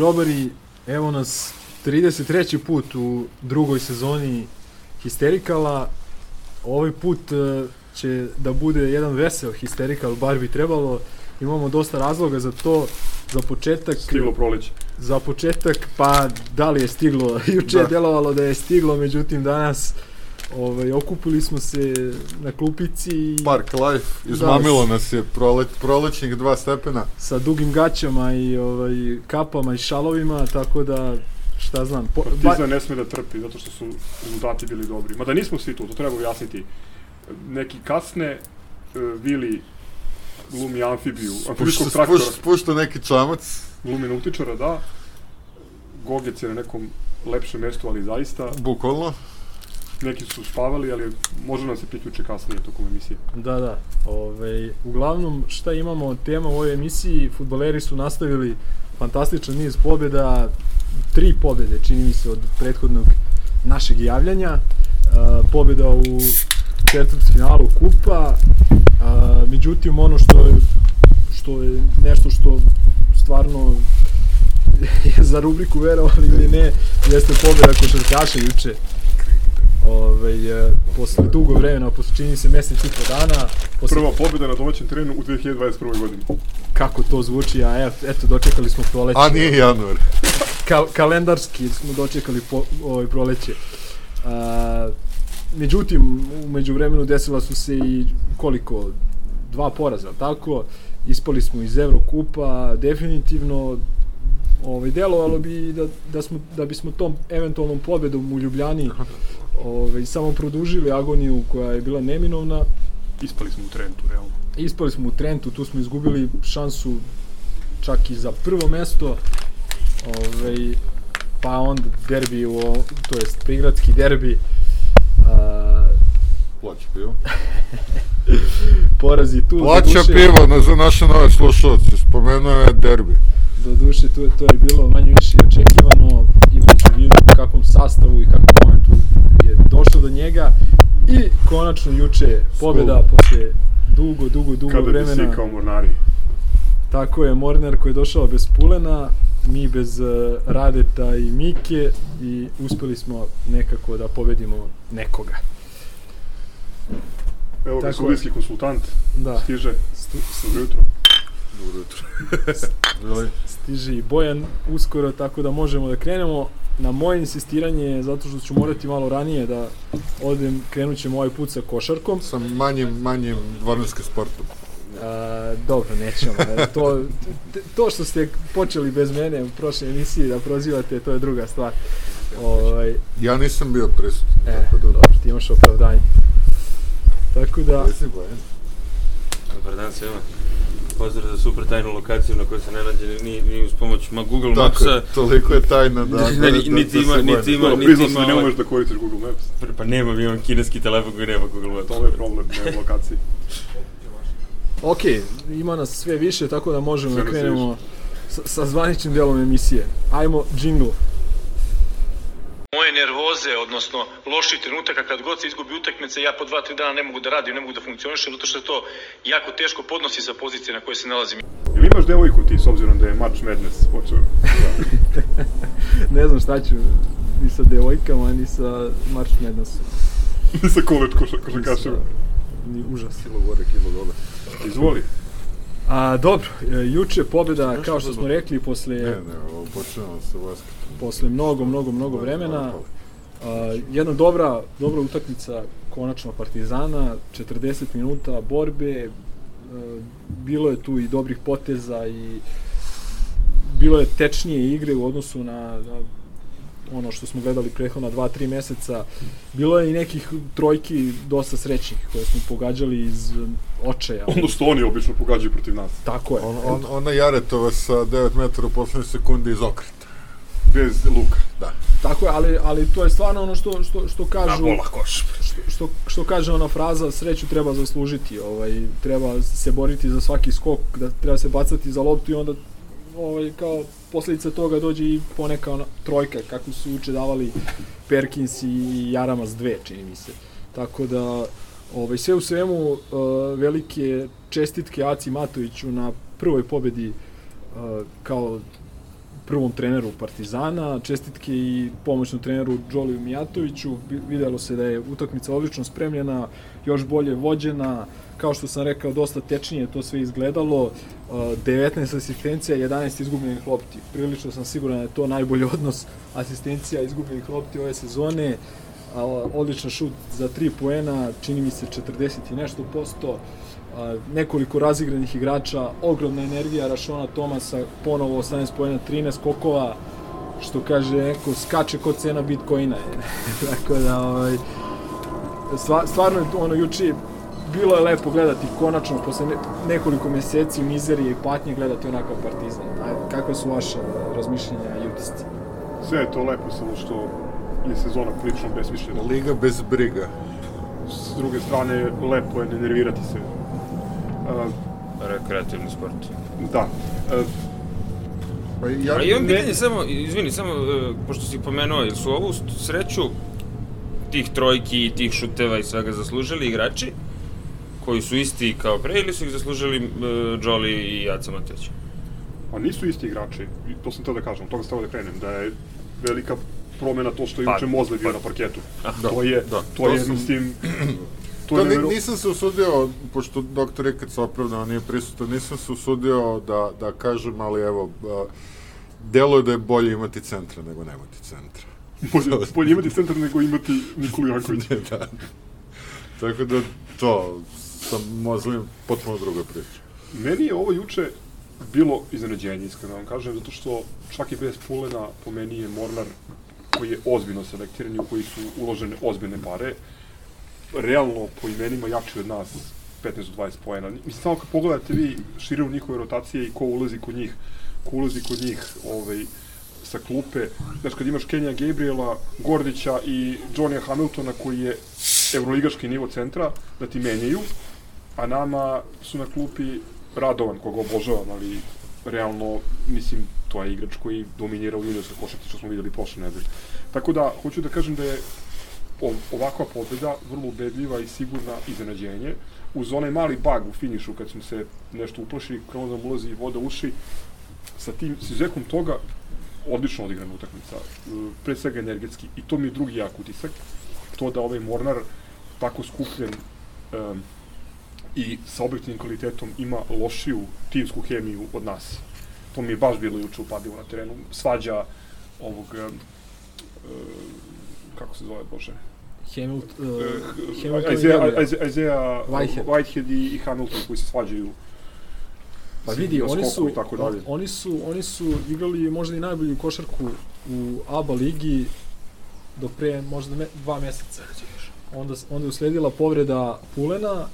Grobari, evo nas 33. put u drugoj sezoni Histerikala. Ovaj put e, će da bude jedan vesel Histerikal, bar bi trebalo. Imamo dosta razloga za to. Za početak... Stiglo proleće. Za početak, pa da li je stiglo? Juče da. je delovalo da je stiglo, međutim danas ovaj, okupili smo se na klupici. i Park Life, izmamilo da, nas je proleć, prolećnih dva stepena. Sa dugim gaćama i ovaj, kapama i šalovima, tako da šta znam. Po, Partizan ba... ne sme da trpi, zato što su rezultati bili dobri. Mada nismo svi tu, to treba ujasniti. Neki kasne, uh, Vili glumi amfibiju, amfibijskog traktora. Spušta, spušta neki čamac. Glumi nautičara, da. Gogec je na nekom lepšem mestu, ali zaista. Bukvalno. Neki su spavali, ali može nam se priključe kasnije tokom emisije. Da, da. Ove, uglavnom, šta imamo tema u ovoj emisiji? Futboleri su nastavili fantastičan niz pobjeda, tri pobjede, čini mi se, od prethodnog našeg javljanja. Uh, pobjeda u četvrt finalu kupa, uh, međutim ono što je, što je nešto što stvarno je za rubriku verovali ili ne, jeste pobjeda košarkaša juče. Ove, e, posle dugo vremena, posle čini se mesec i po dana. Posle... Prva pobjeda na domaćem terenu u 2021. godini. Kako to zvuči, a eto, eto dočekali smo proleće. A nije januar. Kal kalendarski smo dočekali po, ovaj proleće. A, međutim, umeđu vremenu desila su se i koliko, dva poraza, tako? Ispali smo iz Evrokupa, definitivno ovaj delovalo bi da da smo da bismo tom eventualnom pobedom u Ljubljani ovaj samo produžili agoniju koja je bila neminovna ispali smo u Trentu realno ispali smo u Trentu tu smo izgubili šansu čak i za prvo mesto ovaj pa onda derbi u to jest prigradski derbi a, Plaća pivo. porazi tu. Plaća duše, pivo na, za naše nove slušalce. Spomenuo je derbi. Do duše, to, to je bilo manje više očekivano i u vidu u kakvom sastavu i kakvom momentu je došlo do njega. I konačno juče pobjeda Skol. posle dugo, dugo, dugo Kada vremena. Kada bi kao Mornari. Tako je, Mornar koji je došao bez Pulena, mi bez uh, Radeta i Mike i uspeli smo nekako da pobedimo nekoga. Evo ga sudijski konsultant, da. stiže, Stu, dobro jutro. Dobro jutro. Stiže i Bojan uskoro, tako da možemo da krenemo. Na moje insistiranje, zato što ću morati malo ranije da odem, krenut ćemo ovaj put sa košarkom. Sa manjim, manjim dvornarskim sportom. A, dobro, nećemo. To, to što ste počeli bez mene u prošloj emisiji da prozivate, to je druga stvar. Ovaj, ja nisam bio prisutan. E, tako da, dobro, ti imaš opravdanje. Tako da... Dobar dan svema. Pozdrav za super tajnu lokaciju na kojoj se ne nađe ni, ni uz pomoć ma Google Tako Mapsa. Je, toliko je tajna da... da, da, da niti ima, niti ima, niti ima... Ne umeš da koristiš Google Maps. Pa nema, imam kineski telefon koji nema Google Maps. To je problem, nema lokaciji. ok, ima nas sve više, tako da možemo da krenemo sa, sa zvaničnim delom emisije. Ajmo, jingle moje nervoze, odnosno loši trenutaka kad god se izgubi utakmica, ja po dva, tri dana ne mogu da radim, ne mogu da funkcionišem, zato što je to jako teško podnosi sa pozicije na kojoj se nalazim. Jel imaš devojku ti, s obzirom da je March Madness počeo? ne znam šta ću, ni sa devojkama, ni sa March Madnessom. ni sa koleč košakašima. Ni užas. Kilo gore, kilo dole. Izvoli. A, dobro, e, juče pobjeda, kao što smo rekli, posle... Ne, ne, ovo počnemo sa basketom. Posle mnogo, mnogo, mnogo vremena. A, jedna dobra, dobra utakmica konačno Partizana, 40 minuta borbe, a, e, bilo je tu i dobrih poteza i bilo je tečnije igre u odnosu na, na ono što smo gledali prethodna 2-3 meseca. Bilo je i nekih trojki dosta srećnih koje smo pogađali iz očaja. Ono što oni obično pogađaju protiv nas. Tako je. On, on, ona Jaretova sa 9 metara u poslednje sekunde iz okreta. Bez luka. Da. Tako je, ali, ali to je stvarno ono što, što, što kažu... Na bola koš. Što, što, što kaže ona fraza, sreću treba zaslužiti, ovaj, treba se boriti za svaki skok, da treba se bacati za loptu i onda ovaj, kao posledica toga dođe i poneka ona, trojka, kako su uče davali Perkins i Jaramas dve, čini mi se. Tako da, ovaj, sve u svemu, uh, velike čestitke Aci Matoviću na prvoj pobedi uh, kao prvom treneru Partizana, čestitke i pomoćnom treneru Đoliju Mijatoviću. Vi- Videlo se da je utakmica odlično spremljena, još bolje vođena, kao što sam rekao, dosta tečnije to sve izgledalo. Uh, 19 asistencija, 11 izgubljenih lopti. Prilično sam siguran da je to najbolji odnos asistencija izgubljenih lopti ove sezone. A, odličan šut za 3 poena, čini mi se 40 i nešto posto. A, nekoliko razigranih igrača, ogromna energija Rašona Tomasa, ponovo 18 poena, 13 skokova, što kaže neko, skače kod cena Bitcoina. Tako da, ovaj, stva, stvarno je ono juče bilo je lepo gledati konačno posle ne, nekoliko meseci mizerije i patnje gledati onakav partizan. Ajde, kakve su vaše razmišljenja i utisci? Sve je to lepo, samo što je sezona prilično besmišljena. Liga bez briga. S druge strane, lepo je ne nervirati se. Uh, Rekreativni sport. da. Uh, Pa ja, A imam ne- pitanje samo, izvini, samo, e, pošto si pomenuo, ili su ovu sreću tih trojki i tih šuteva i svega zaslužili igrači koji su isti kao pre ili su ih zaslužili e, Jolly i Jaca Matević? a nisu isti igrači, i to sam teo da kažem, od toga sam teo da krenem, da je velika promena to što je Pa, juče Mozle bio pa- na parketu. Da, to je, da. to, To je, sam- mislim, to je ni, nevero... nisam se usudio, pošto doktor je kad se opravdao nije prisutan, nisam se usudio da, da kažem, ali evo, a, deluje da je bolje imati centra nego nemati centra. bolje, bolje imati centar nego imati Nikolu Jankovića. da. Tako da, to, sa Mozlim potpuno druga priča. Meni je ovo juče bilo iznenađenje, iskreno vam kažem, zato što čak i bez Pulena po meni je Mornar koji je ozbiljno selektiran i u koji su uložene ozbiljne pare, realno po imenima jači od nas 15 do 20 poena. Mislim, samo kad pogledate vi širinu njihove rotacije i ko ulazi kod njih, ko ulazi kod njih ovaj, sa klupe, znaš, kad imaš Kenja Gabriela, Gordića i Johnny'a Hamiltona koji je evroligaški nivo centra, da ti menjaju, a nama su na klupi Radovan, koga obožavam, ali realno, mislim, to je igrač koji dominira u juniorskoj košarci, što smo videli prošle nedelje. Tako da, hoću da kažem da je ovakva pobjeda vrlo ubedljiva i sigurna iznenađenje. Uz onaj mali bug u finišu, kad smo se nešto uplašili, kao da ulazi voda u uši, sa tim, s izuzetkom toga, odlično odigrana utakmica, pre svega energetski, i to mi je drugi jak utisak, to da ovaj Mornar tako skupljen um, i sa objektivnim kvalitetom ima lošiju timsku hemiju od nas. To mi je baš bilo juče upadilo na terenu. Svađa ovog, uh, kako se zove, Bože? Hamilton, Uh, Hamilton Isaiah, Gabriel. Isaiah, Isaiah Whitehead. Whitehead i, i Hamilton koji se svađaju. Pa vidi, oni su, i tako dalje. oni su, oni su igrali možda i najbolju košarku u ABA ligi do pre možda me, dva meseca. Onda, onda je usledila povreda Pulena,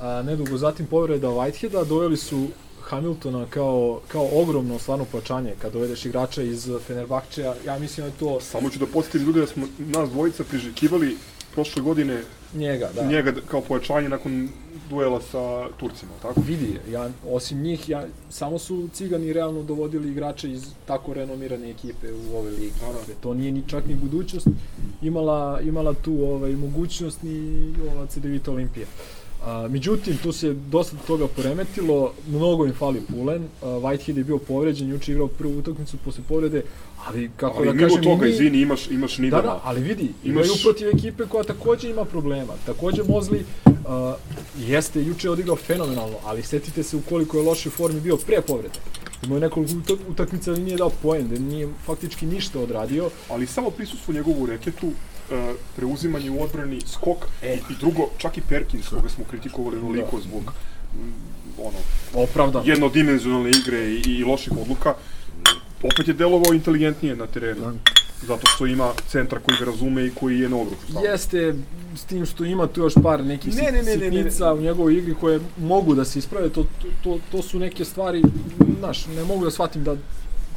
a nedugo zatim povreda Whiteheada, doveli su Hamiltona kao, kao ogromno stvarno pojačanje kad dovedeš igrača iz Fenerbahčeja. Ja mislim da je to Samo ću da podsjetim ljude da smo nas dvojica priželjkivali prošle godine njega, da. njega kao pojačanje nakon duela sa Turcima, tako? Vidi, ja, osim njih, ja, samo su cigani realno dovodili igrače iz tako renomirane ekipe u ove ligi. Da, da. Dakle, to nije ni čak ni budućnost imala, imala tu ovaj, mogućnost ni ova CDVita Olimpija. A, međutim, tu se dosta toga poremetilo, mnogo im fali Pulen, a, Whitehead je bio povređen, juče je igrao prvu utakmicu posle povrede, ali kako Ali da kažem, toga, i mi- izvini, imaš, imaš Da, Nidana. da, ali vidi, Imaš- imaju protiv ekipe koja takođe ima problema. Takođe Mozli uh, jeste juče odigrao fenomenalno, ali setite se u koliko je lošoj formi bio pre povrede. Imao je nekoliko utak utakmica ali nije dao poen, da nije faktički ništa odradio. ali samo prisustvo njegovu reketu, uh, preuzimanje u odbrani, skok E. i drugo, čak i Perkins, koga smo kritikovali onoliko Da. zbog mm, ono, Opravdan. jednodimenzionalne igre i, i loših odluka, opet je delovao inteligentnije na terenu. Zato što ima centar koji ga razume i koji je na obruču. Jeste s tim što ima tu još par nekih Ne, ne, ne, ne, ne, ne. sitnica u njegovoj igri koje mogu da se isprave, to, to, to, su neke stvari, znaš, ne mogu da shvatim da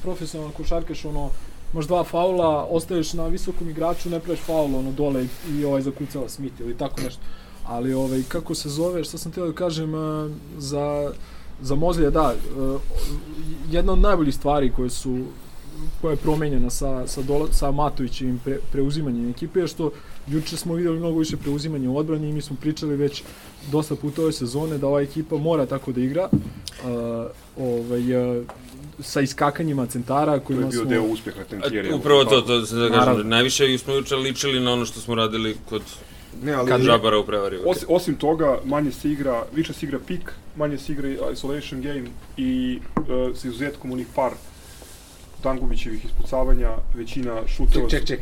profesionalan košarkaš, ono, imaš dva faula, ostaješ na visokom igraču, ne praviš faul, ono, dole i ovaj zakucava Smith ili tako nešto. Ali, ovaj, kako se zove, šta sam htio da kažem, eh, za, za Mozlija, da, eh, jedna od najboljih stvari koje su koja je promenjena sa, sa, dola, sa Matovićevim pre, preuzimanjem ekipe, je što juče smo videli mnogo više preuzimanja u odbrani i mi smo pričali već dosta puta ove sezone da ova ekipa mora tako da igra. Uh, ovaj, uh, sa iskakanjima centara To kojima je bio smo... deo uspeha Tentjeri. Upravo to, to se da kažem, Naravno. najviše smo juče ličili na ono što smo radili kod Ne, ali... Kad Žabara u prevari. Osim, osim toga, manje se igra, više se igra pik, manje se igra isolation game i uh, sa izuzetkom onih par Dangubićevih ispucavanja, većina šuteva... Ček, ček, ček.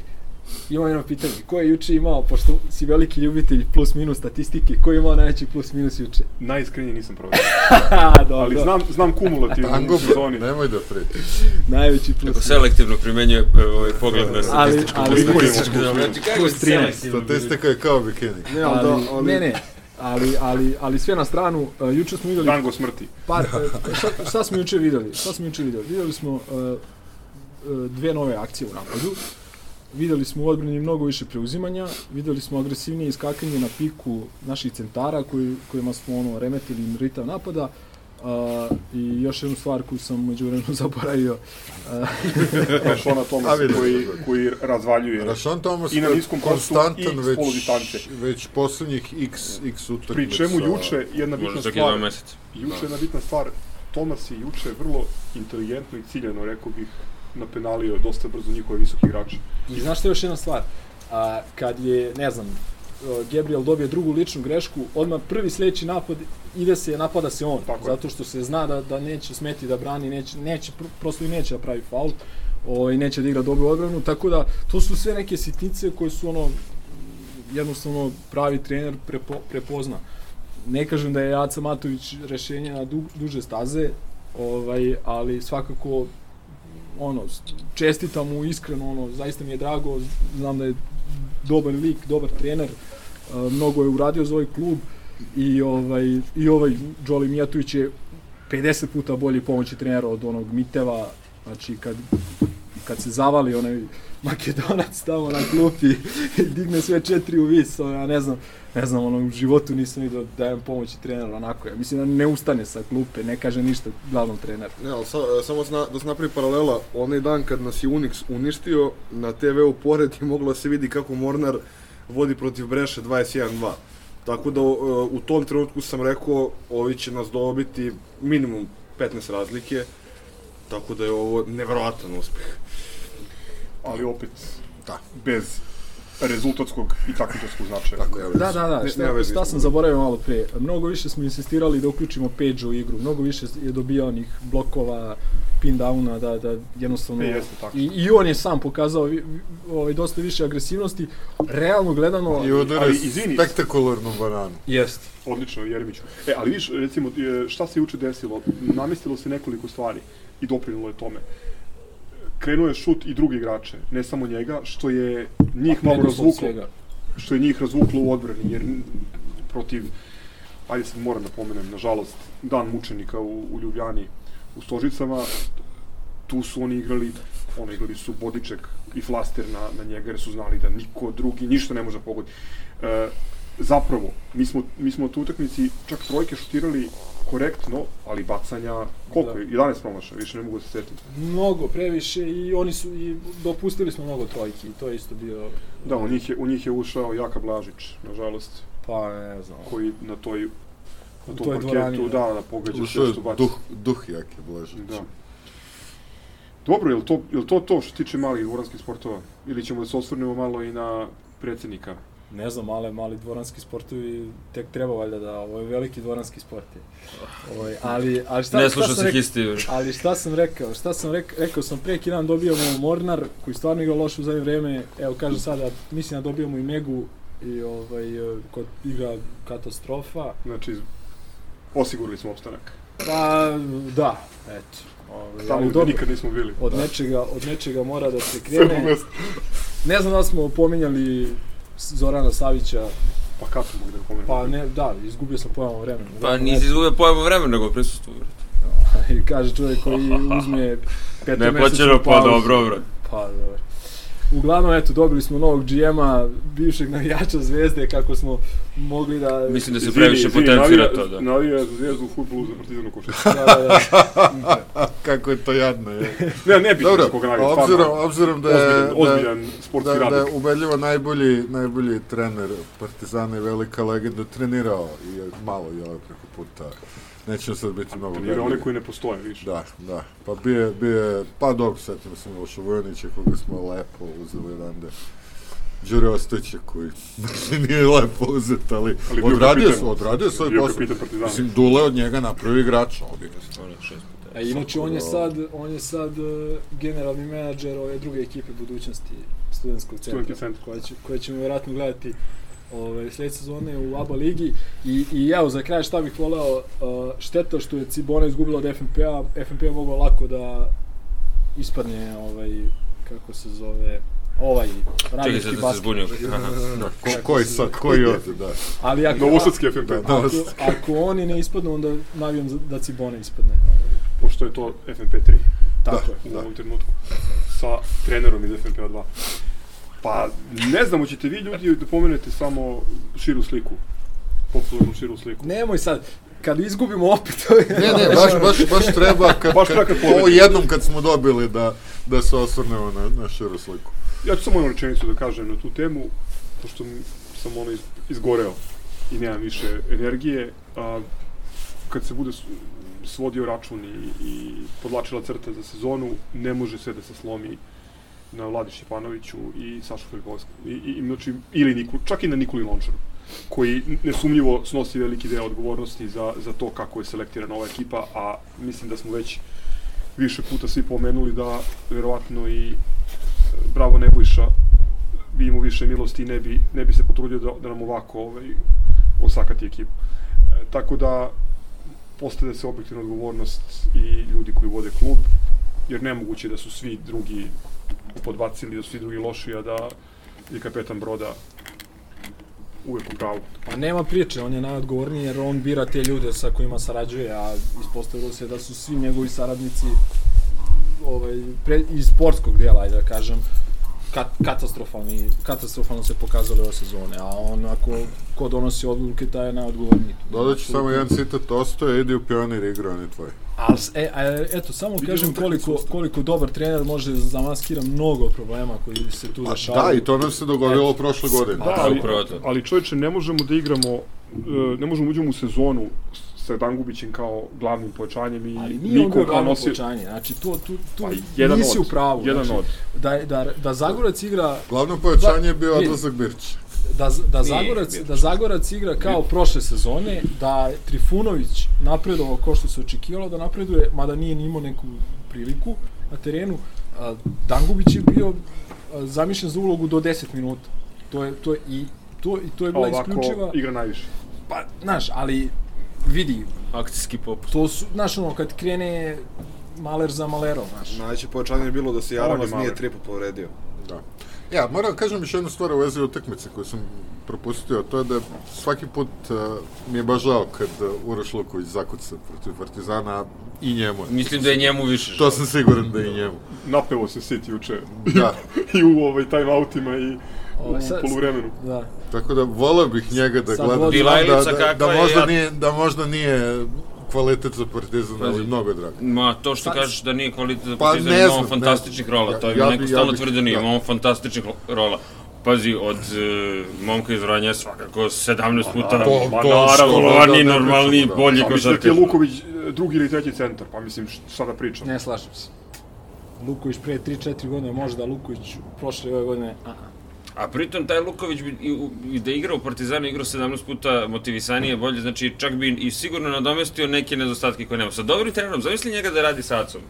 Imam jedno pitanje. Ko je juče imao, pošto si veliki ljubitelj plus minus statistike, ko je imao najveći plus minus juče? Najiskrenije nisam proverio. Ha, dobro. Ali znam, znam kumulativno Tango, u sezoni. nemoj da pričaš. Najveći plus Kako minus. selektivno primenjuje e, ovaj pogled na Ali- statističku ali- poziciju. Statističku Znači, kako plus si 13. selektivno Statistika je kao bikini. Ne, ali, da, ali... Ne, ne. Ali, ali, ali sve na stranu, uh, juče smo videli Tango smrti. par, uh, šta, šta smo juče videli? Šta smo juče videli? Videli smo uh, uh, dve nove akcije u napadu. Videli smo u odbrani mnogo više preuzimanja, videli smo agresivnije iskakanje na piku naših centara koji, kojima smo ono, remetili im ritam napada. Uh, I još jednu stvar koju sam među vremenu zaboravio. Uh, Rašona A Tomas vidim. koji, koji razvaljuje. Rašan Thomas I na je niskom konstantan već, već poslednjih x, x utakmica. Pri čemu juče jedna bitna stvar, juče jedna bitna stvar, Tomas je juče vrlo inteligentno i ciljeno, rekao bih, napenalio dosta brzo njihove visoki igrače. I znaš što je još jedna stvar? A, kad je, ne znam, uh, Gabriel dobije drugu ličnu grešku, odmah prvi sledeći napad ide se, napada se on, Tako zato što se zna da, da neće smeti da brani, neće, neće, pr- prosto i neće da pravi faul, ovaj, neće da igra dobru odbranu, tako da to su sve neke sitnice koje su ono, jednostavno pravi trener prepo, prepozna. Ne kažem da je Aca Matović rešenje na du, duže staze, ovaj, ali svakako ono, čestitam mu iskreno, ono, zaista mi je drago, znam da je dobar lik, dobar trener, mnogo je uradio za ovaj klub i ovaj, i ovaj Đoli Mijatović je 50 puta bolji pomoći trenera od onog Miteva, znači kad, kad se zavali onaj Makedonac tamo na klupi i digne sve četiri u vis, ja ne znam, ne znam, ono, u životu nisam vidio da dajem pomoći treneru onako, ja mislim da ne ustane sa klupe, ne kaže ništa glavnom treneru. Ne, ali sa, samo zna, da se napravi paralela, onaj dan kad nas je Unix uništio, na TV-u pored je moglo da se vidi kako Mornar vodi protiv Breše 21-2. Tako da uh, u tom trenutku sam rekao, ovi će nas dobiti minimum 15 razlike, tako da je ovo neverovatan uspeh. ali opet Da. bez rezultatskog i takmičarskog značaja. Tako je. Da, da, da, Ne- šta, s sam zaboravio malo pre. Mnogo više smo insistirali da uključimo Page u igru, mnogo više je dobio onih blokova, pin downa, da, da jednostavno... E, jeste tako. I, I on je sam pokazao ovaj, dosta više agresivnosti. Realno gledano... I udara spektakularnu bananu. Jest. Odlično, Jeremiću. E, ali viš, recimo, e, šta se juče desilo? Namestilo se nekoliko stvari i doprinilo je tome. Krenuo je šut i drugi igrače, ne samo njega, što je njih malo Preduslov razvuklo, što je njih razvuklo u odbrani, jer protiv, ajde sad moram da pomenem, nažalost, dan mučenika u, u Ljubljani, u Stožicama, tu su oni igrali, oni igrali su bodiček i flaster na, na njega, jer su znali da niko drugi ništa ne može da pogodi. E, zapravo, mi smo, mi smo tu utakmici čak trojke šutirali korektno, ali bacanja, koliko Da. je? 11 promaša, više ne mogu da se setim. Mnogo, previše i oni su i dopustili smo mnogo trojki i to je isto bio Da, u njih je, u njih je ušao Jaka Blažić, nažalost, pa ne znam. koji na toj na tom toj parketu, dvorani, da, da. da, pogađa sve što baci. duh, duh Jake Blažić. Da. Dobro, je li to, je li to to što se tiče malih dvoranskih sportova? Ili ćemo da se osvrnemo malo i na predsednika? Ne znam, male, mali dvoranski sportovi tek treba valjda da, ovo je veliki dvoranski sport je. Ovaj, ali, ali šta, Ne šta sluša sam se histi. Ali šta sam rekao? Šta sam rekao? Rekao sam pre neki dan dobijamo Mornar, koji stvarno igra loše u zadnje vreme. Evo kaže sada, mislim da dobijamo i Megu i ovaj, kod igra katastrofa. Znači, osigurali smo opstanak. Pa, da, eto. Ovaj, Tamo gde nikad nismo bili. od nečega, od nečega mora da se krene. Ne znam da smo pominjali Zorana Savića, Pa kako mogu da ga pomenem? pa ne, da, izgubio sam pojam o vremenu. Pa nisi izgubio pojam o vremenu, nego prisustvo. I kaže čovjek koji uzme petomesečnu Neplaćeno, pa pauzu. dobro, bro. Pa dobro. Uglavnom, eto, dobili smo novog GM-a, bivšeg navijača Zvezde, kako smo mogli da... Mislim da se previše potencira to, da. Navija za Zvezdu u futbolu za Partizanu Košarku. Da, da, da. Kako je to jadno, je. Ne, ne bitno Dobro, za koga navija, obzirom, stvarno. obzirom da je... Ozbiljan, ozbiljan sportski da, da je radnik. ubedljivo najbolji, najbolji trener Partizana i velika legenda trenirao i malo i ovaj preko puta. Nećemo sad biti mnogo Jer one koji ne postoje više. Da, da. Pa bio je, bio je, pa dobro, setimo se Miloša Vojanića, koga smo lepo uzeli odande. Đure Ostojića koji znači, nije lepo uzet, ali, Ali odradio kapitan. se, odradio svoj Bio posao. Mislim, Dule od njega napravi igrača ovdje. Ono, šest puta. A inače on je sad, on je sad uh, generalni menadžer ove druge ekipe budućnosti studentskog centra, Studentski centar. koja, će, koja ćemo vjerojatno gledati ove, sljedeće sezone u ABA ligi i, i evo za kraj šta bih voleo uh, šteta što je Cibona izgubila od FNP-a FNP je mogao lako da ispadne ovaj kako se zove ovaj Čekaj radnički sad da se basket. Da, ko, koji sad, koji ovdje, da. Ali ako, Novosadski FNP. Da, ako, Novosadski. ako oni ne ispadnu, onda navijam da Cibona ispadne. Pošto je to FNP 3 Tako Da. je. u ovom trenutku. Sa trenerom iz FNP 2. Pa, ne znam, hoćete vi ljudi da pomenete samo širu sliku. Popularnu širu sliku. Nemoj sad, kad izgubimo opet... Ne, ne, baš, baš, baš treba, kad, Baš kad, treba kad ovo jednom kad smo dobili da, da se osvrnemo na, na širu sliku. Ja ću samo jednu rečenicu da kažem na tu temu, pošto sam ono iz, izgoreo i nemam više energije. A, kad se bude svodio račun i, i podlačila crta za sezonu, ne može sve da se slomi na Vladi Šćepanoviću i Sašu Filipovskom. I, i, znači, ili Niku, čak i na Nikoli Lončaru koji nesumnjivo snosi veliki deo odgovornosti za, za to kako je selektirana ova ekipa, a mislim da smo već više puta svi pomenuli da verovatno i e, bravo Nebojša bi imao više milosti i ne bi, ne bi se potrudio da, da nam ovako ovaj, osakati ekipu. E, tako da postavlja se objektivna odgovornost i ljudi koji vode klub, jer nemoguće da su svi drugi podbacili, da su svi drugi loši, a da je kapetan broda uvek u pravu. Pa nema priče, on je najodgovorniji jer on bira te ljude sa kojima sarađuje, a ispostavilo se da su svi njegovi saradnici ovaj, pre, iz sportskog dijela, ajde da kažem, kat, katastrofalni, katastrofalno se pokazali ove sezone, a on ako ko donosi odluke, taj je najodgovorniji. Dodat ću samo jedan citat, ostoje, idi u pionir igru, on je tvoj. Ali, e, a, eto, samo Vidimo kažem koliko, koliko dobar trener može da zamaskira mnogo problema koji se tu Pa, dešavaju. da, i to nam se dogodilo prošle godine. Da, Pa, ali, ali čovječe, ne možemo da igramo, e, ne možemo da uđemo u sezonu sa Dangubićem kao glavnim pojačanjem i Ali nije on kao glavno nosi... pojačanje, znači tu, tu, tu Pa, jedan nisi od, u pravu. jedan znači, od. Da, da, da Zagorac igra Glavno pojačanje je bio Vidi. odlazak Birčića. Da, da, Nije Zagorac, da Zagorac igra kao prošle sezone, da Trifunović napredovao kao što se očekivalo da napreduje, mada nije ni imao neku priliku na terenu. A, Dangubić je bio a, zamišljen za ulogu do 10 minuta. To je, to je, i, to, i to je bila ovako isključiva... igra najviše. Pa, znaš, ali vidi, Akcijski popust. to su, znaš ono, kad krene maler za malerom, znaš. Najveće pojačanje je bilo da se Jaramaz nije tripu povredio. Da. Ja, moram da kažem još jednu stvar u vezi utakmice koju sam propustio, to je da svaki put uh, mi je baš žao kad uh, Uroš Luković zakuca protiv Partizana i njemu. je. Mislim da je njemu više To sam siguran da je i njemu. Napevo se City juče Da. i u ovaj timeoutima i Ovaj, u sad- poluvremenu. Da. Tako da voleo bih njega da Znam da, da, kakva da, je, možda nije, da možda nije kvalitet za Partizan, ali mnogo drago. Ma, to što Sad- kažeš da nije kvalitet za Pa, Partizan, ne ima znam, on ne fantastičnih znam. rola, Ja- to je ja neko bi- stalno ja tvrdi da nije, da. ima on fantastičnih rola. Pazi, od e, momka iz Vranja svakako 17 puta to- Ma to naravno, da, da, normalniji, da. bolji A mislim da ti je košarkaš. Luković e, drugi ili treći centar, pa mislim šta da pričam. Ne slažem se. Luković pre 3-4 godine možda, Luković prošle ove godine, a, a. A pritom taj Luković bi i, i da igra u Partizanu, igrao 17 puta motivisanije, bolje, znači čak bi i sigurno nadomestio neke nedostatke koje nema. Sa dobrim trenerom, zamisli njega da radi sa Acom.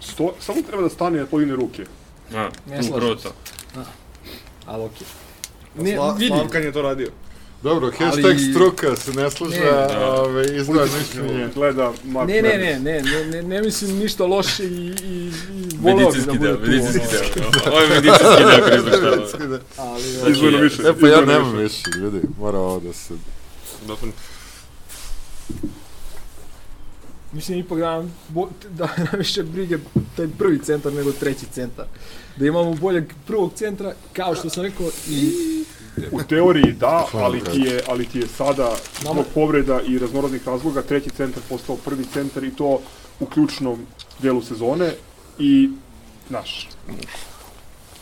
Sto, samo treba da stane na podigne ruke. A, Ne slažem se. to. ali okej. Ne, Sla, Slavkan je to radio. Dobro, hashtag Ali- struka se ne sluša, da. ove, izgleda mišljenje. Gleda Mark ne, ne, Fernandes. ne, ne, ne, ne, ne mislim ništa loše i, i, i voleo bi da Medicinski bude deo, tu, medicinski deo. Ovo je medicinski deo koji izveštava. ali, Izdvojeno Znači, više. E pa ja nemam više. ljudi, mora ovo da se... Dobro. mislim ipak da nam, bo, da nam više brige taj prvi centar nego treći centar. Da imamo boljeg prvog centra, kao što sam rekao, i U teoriji da, ali ti je, ali ti je sada zbog povreda i raznorodnih razloga treći centar postao prvi centar i to u ključnom delu sezone i znaš,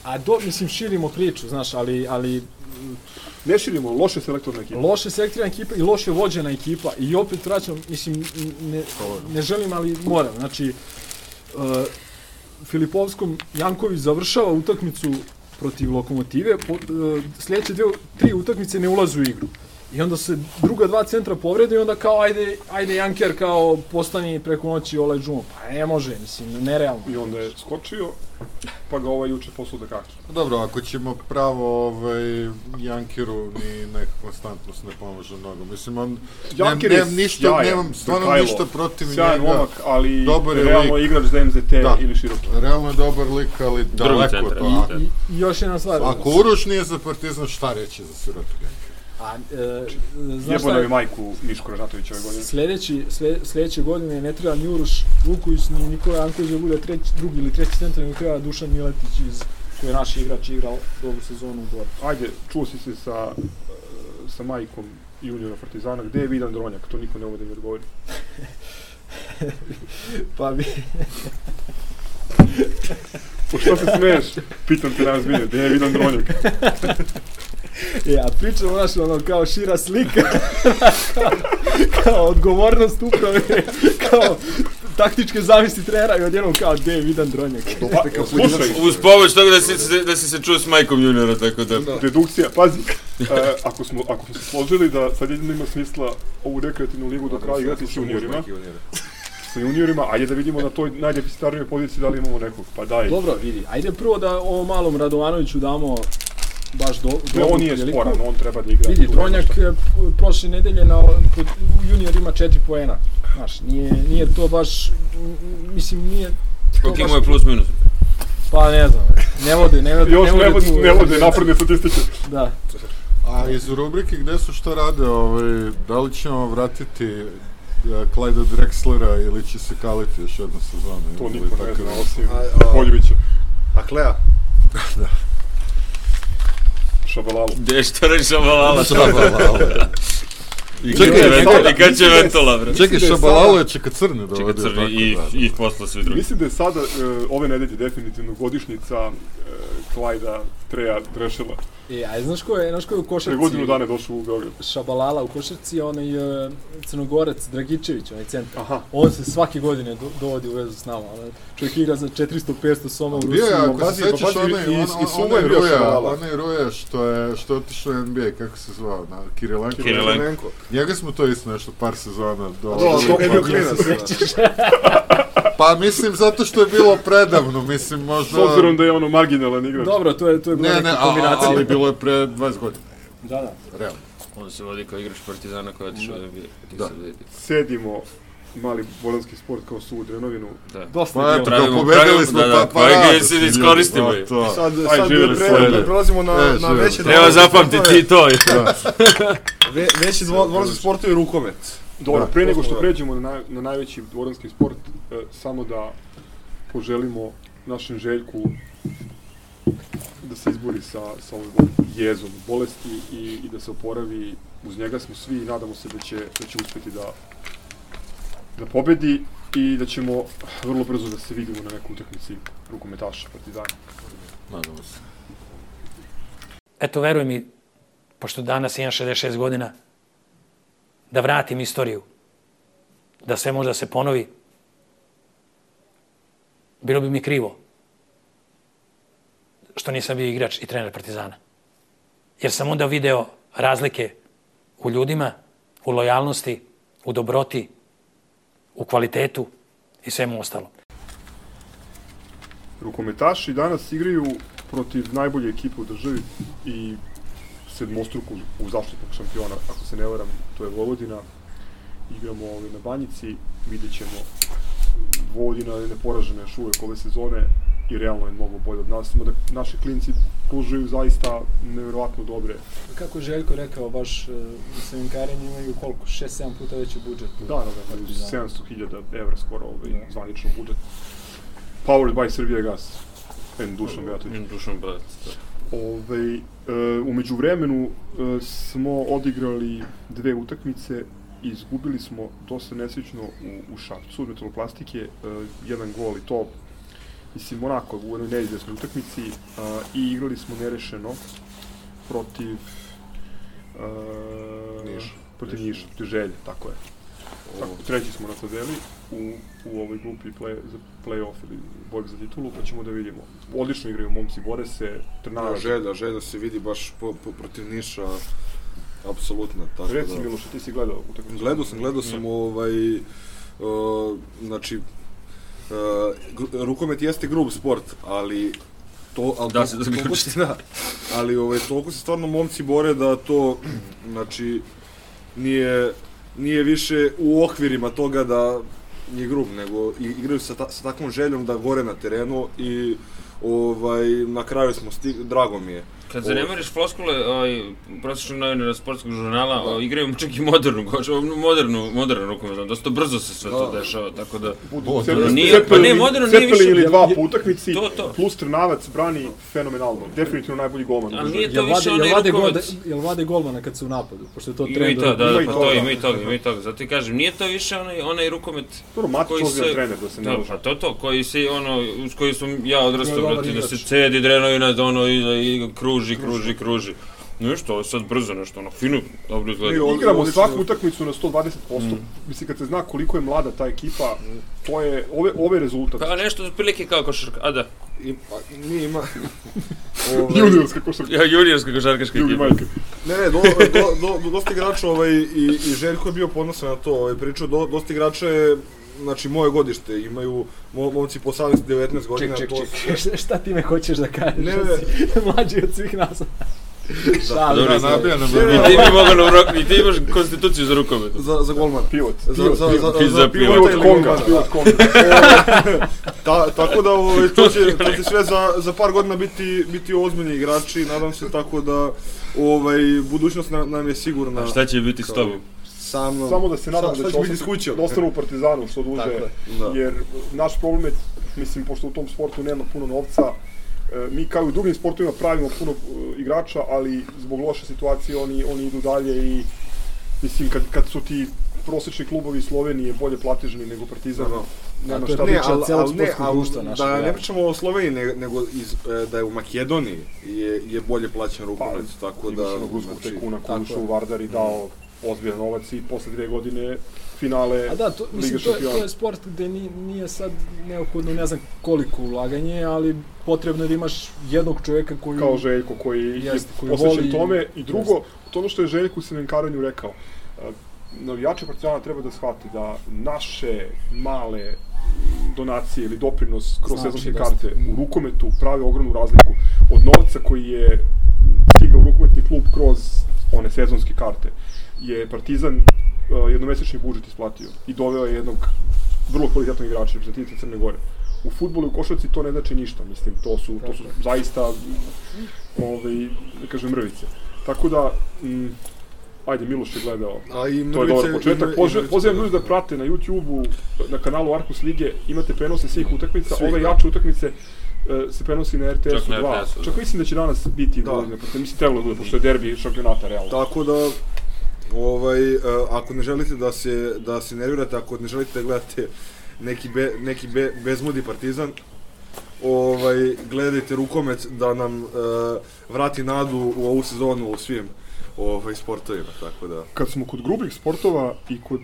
A do, mislim, širimo priču, znaš, ali, ali ne širimo, loše selektorna ekipa. loše selektirana ekipa i loše vođena ekipa i opet vraćam, mislim, ne, ne želim, ali moram, znači, uh, Filipovskom Janković završava utakmicu protiv Lokomotive, po, uh, sljedeće dve, tri utakmice ne ulaze u igru. I onda se druga dva centra povrede i onda kao ajde, ajde Janker kao postani preko noći Olaj Džumo. Pa ne može, mislim, nerealno. I onda je skočio, pa ga ovaj juče da kaki. Dobro, ako ćemo pravo ovaj, Jankiru ni neka konstantnost ne pomaže mnogo. Mislim, on, Janker nem, je nem, ništa, sjajan, nemam stvarno Mihajlo. ništa protiv Sjajan njega. momak, ali Dobar je realno lik. igrač za MZT Da. ili široki. Realno je dobar lik, ali daleko da. I, I još jedna stvar. Ako Uroš nije za Partizan, šta reći za sirotu? A, e, znaš Jebo šta nam je? je majku Miško Režatović ove godine. Sledeći, sle, sledeće godine ne treba ni Uroš Vuković, ni Nikola Janković da bude treći, drugi ili treći centar, nego treba Dušan Miletić iz koji je naš igrač igrao dobru sezonu u Boru. Ajde, čuo si se sa, e, sa majkom juniora Partizana, gde je Vidan Dronjak? To niko ne ume da mi odgovori. Pa bi... Po što se smeješ? Pitam te danas bilje, gde je Vidan Dronjak? E, a pričamo, znaš, ono, kao šira slika, kao, kao odgovornost uprave, kao taktičke zamisli trenera i odjednom kao, gde je Vidan Dronjak? Pa, slušaj, Uz pomoć toga da si, da si se čuo s majkom juniora, tako da... dedukcija, pazi, e, ako, smo, ako smo se složili da sad jedino ima smisla ovu rekreativnu ligu do kraja igrati s juniorima, sa juniorima, ajde da vidimo na toj najdeficitarnijoj poziciji da li imamo nekog, pa daj. Dobro, vidi, ajde prvo da ovom malom Radovanoviću damo baš do, Ne, dobru on nije priliku. sporan, on treba da igra. Vidi, šta. e, prošle nedelje na, kod junior ima 4 poena. Znaš, nije, nije to baš, mislim, nije... Koliko imamo je plus minus? Pa ne znam, ne vode, ne vode, Još ne vode, tu, ne vode napredne statistike. Da. A iz rubrike gde su šta rade, ovaj, da li ćemo vratiti uh, Clyda Drexlera ili će se kaliti još jednu sezonu? To niko ne zna, da- osim Poljevića, A Klea? Šabalalu. Gde što reći šabalala? I Čekaj, Ventola- i kad će Ventola, bre? Čekaj, Mislim da je Šabalalo je čeka crne da Čekaj, crni i, i posla svi drugi. Mislim da je sada, e, ove nedelje, definitivno godišnjica e, Klajda Treja Drešela. E, a znaš ko je, znaš ko je u Pre košarci? godinu dana je došao u Beograd. Šabalala u košarci je onaj uh, crnogorac Dragičević, onaj centar. Aha. On se svake godine do, dovodi u vezu s nama. Ono, čovjek igra za 400-500 soma u Bio Rusiji. je, ako se sećaš, pa onaj, onaj je bio Ruja, onaj Ruja što je, što je otišao u NBA, kako se zvao, na Kirilenko. Kirilenko. Kirilenko. Njega smo to isto nešto par sezona do... Do, to je bio klinac. Pa mislim, zato što je bilo predavno, mislim, možda... S obzirom da je ono marginalan igrač. Dobro, to je, to je bila Ne, neka ne, a, kombinacija. ali bilo je pre 20 godina, Da, da. realno. On se vodi kao igrač Partizana koji je otišao da bi... Da. Sedimo mali boranski sport kao su u Drenovinu. Da. Dosta Pa je eto, bilo. da Pravimo- pobedili pravimo- smo da, da, pa, pa pa ga rado se iskoristimo To, to. Sad, Aj, sad živjeli pre, prelazimo na, E, na veće Treba zapamtiti i to. Ve, veći dvo, dvoranski sportovi rukomet. Dobro, Da, pre nego što da. pređemo na, naj, na najveći dvoranski sport, e, samo da poželimo našem Željku da se izbori sa, sa ovom jezom bolesti i, i da se oporavi. Uz njega smo svi i nadamo se da će, da će uspeti da, da pobedi i da ćemo vrlo brzo da se vidimo na nekoj utakmici rukometaša Partizana. Nadamo se. eto veruj mi, pošto danas imam 66 godina, da vratim istoriju, da sve može da se ponovi, bilo bi mi krivo što nisam bio igrač i trener Partizana. Jer sam onda video razlike u ljudima, u lojalnosti, u dobroti, u kvalitetu i svemu ostalom. Rukometaši danas igraju protiv najbolje ekipe u državi i sedmostruku u zaštitnog šampiona, ako se ne varam, to je Vojvodina. Igramo ovaj, na Banjici, vidjet ćemo Vojvodina je neporažena još uvek ove sezone i realno je mnogo bolje od nas, samo da naši klinci pružaju zaista neverovatno dobre. Kako je Željko rekao, baš uh, sa Vinkarenjem imaju koliko? 6-7 puta veći budžet. Da, da, da, Partizan. 700.000 evra skoro ovaj, Da. zvanično budžet. Powered by Srbija Gas. And Dušan Beatović. Dušan Balac, da. Ove, e, umeđu vremenu e, smo odigrali dve utakmice i izgubili smo dosta nesrećno u, u Šapcu, od metaloplastike, e, jedan gol i to, mislim, onako, u jednoj neizvesnoj utakmici a, i igrali smo nerešeno protiv e, Niša. protiv Niša, protiv Želje, tako je. Tako, treći smo na tabeli u, u ovoj grupi play, za play-off ili borbi za titulu, pa ćemo da vidimo. Odlično igraju momci, bore se, Da, želja, želja se vidi baš po, po, protiv Niša, apsolutno. Tako Reci da. Miloš, ti si gledao utakmicu? Gledao sam, gledao sam ovaj, uh, znači, uh, rukomet jeste grub sport, ali to, ali Da se toliko zaključiti. se- da, ali ovaj, toliko se stvarno momci bore da to, znači, nije, nije više u okvirima toga da je grub, nego igraju sa, ta, sa takvom željom da gore na terenu i ovaj, na kraju smo stigli, drago mi je. Kad zanemariš floskule, ovaj, prosječnog novinara sportskog žurnala, da. igraju čak i modernu, modernu, modernu rukomet, dosta brzo se sve to Da. dešava, tako da... Budu O, Cepeli- nije- pa Cepeli- moderno, nije Cepeli više- ili dva je- po utakmici, To, to. plus Trnavac brani fenomenalno. Definitivno najbolji golman. Ali nije to više vade, onaj rukomet... jel vade golmana kad su u napadu, pošto je to Ima trend. i to, da, Ima da, i pa to, to, da. ima i toga, ima i toga. Zato ti kažem, nije to više onaj, onaj rukomet Dobro, Matić koji ozbiljan se... trener, da se ne Da, laže. pa to to, koji se, ono, uz koji sam ja odrastao, da se cedi drenovina, da ono, i, da, i kruži, kruži, kruži. Nešto, ovo je sad brzo nešto, ono, fino, dobro izgleda. I ovo- Igramo svaku utakmicu na 120%. Mislim, kad se zna koliko je mlada ta ekipa, to je, ove, ove rezultat. Pa nešto otprilike kao košarka, a da, I, pa, nije ima... ovaj, Juniorska košarka. ja, juniorska košarkaška Ljudi, ekipa. majke. Ne, ne, do, do, do, do, dosta igrača ovaj, i, i Željko je bio ponosan na to, ovaj, pričao, do, dosta igrača je, znači, moje godište, imaju mo, momci po 18-19 godina, Ček, ček, to ček, šta, šta ti me hoćeš da kažeš? Ne, da ne. mlađi od svih nas. Šalim Dobro, znam. nabija nam Ne, ne, I ti mi mogu na uro... I ti imaš konstituciju za rukomet. za, za golmana. Pivot. Za, za, za, za, Pivot, za pivot. pivota Pivot ili Konga, pivot da. Konga. Ta, tako da ovaj, to, će, to će sve za, za par godina biti, biti ozbiljni igrači, nadam se tako da ovaj, budućnost nam, nam je sigurna. A šta će biti s tobom? Sa mnom, Samo da se nadam da će ostati, da ostanu u Partizanu što duže, Tako je. Da. jer naš problem je, mislim, pošto u tom sportu nema puno novca, e, mi kao i u drugim sportovima pravimo puno e, igrača, ali zbog loše situacije oni, oni idu dalje i mislim, kad, kad su ti prosečni klubovi iz Slovenije bolje platežni nego Partizan, Da, da. nema šta priča pričati. ali, ali ne, ali da da. ne pričamo o Sloveniji, ne, nego iz, e, da je u Makedoniji je, je bolje plaćen rukomet, tako da... Imaš onog ruskog znači, tekuna koji tako ušao u Vardar i dao ozbiljan novac i posle dve godine finale A da, to, mislim, Lige to, je- to je sport gde ni, nije sad neophodno, ne znam koliko ulaganje, ali potrebno je da imaš jednog čoveka koji... kao Željko koji je Jeste, koji posvećen voli- tome. I drugo, to ono što je Željko u Semenkaranju rekao, navijači Partizana treba da shvati da naše male donacije ili doprinos kroz Znači sezonske karte u rukometu pravi ogromnu razliku od novca koji je stigao u rukometni klub kroz one sezonske karte je Partizan uh, jednomesečni budžet isplatio i doveo je jednog vrlo kvalitetnog igrača reprezentativca Crne Gore. U futbolu i u košarci to ne znači ništa, mislim, to su, to su zaista, ovaj, da kažem, mrvice. Tako da, mm, ajde, Miloš je gledao, A i to je dobar Mrvice- početak. Mrvice Pozivam ljudi da prate na YouTube-u, na kanalu Arkus Lige, imate prenose svih utakmica, ove jače utakmice e, se prenosi na RTS-u Čak na 2. RTS-u, da. Čak mislim da će danas biti Da. da. mislim trebalo da bude, pošto je derbi šampionata, realno. Tako da, ovaj, e, ako ne želite da se, da se nervirate, ako ne želite da gledate neki, be, neki be, bezmudi partizan, ovaj, gledajte rukomet da nam e, vrati nadu u ovu sezonu u svim ovaj, sportovima, tako da... Kad smo kod grubih sportova i kod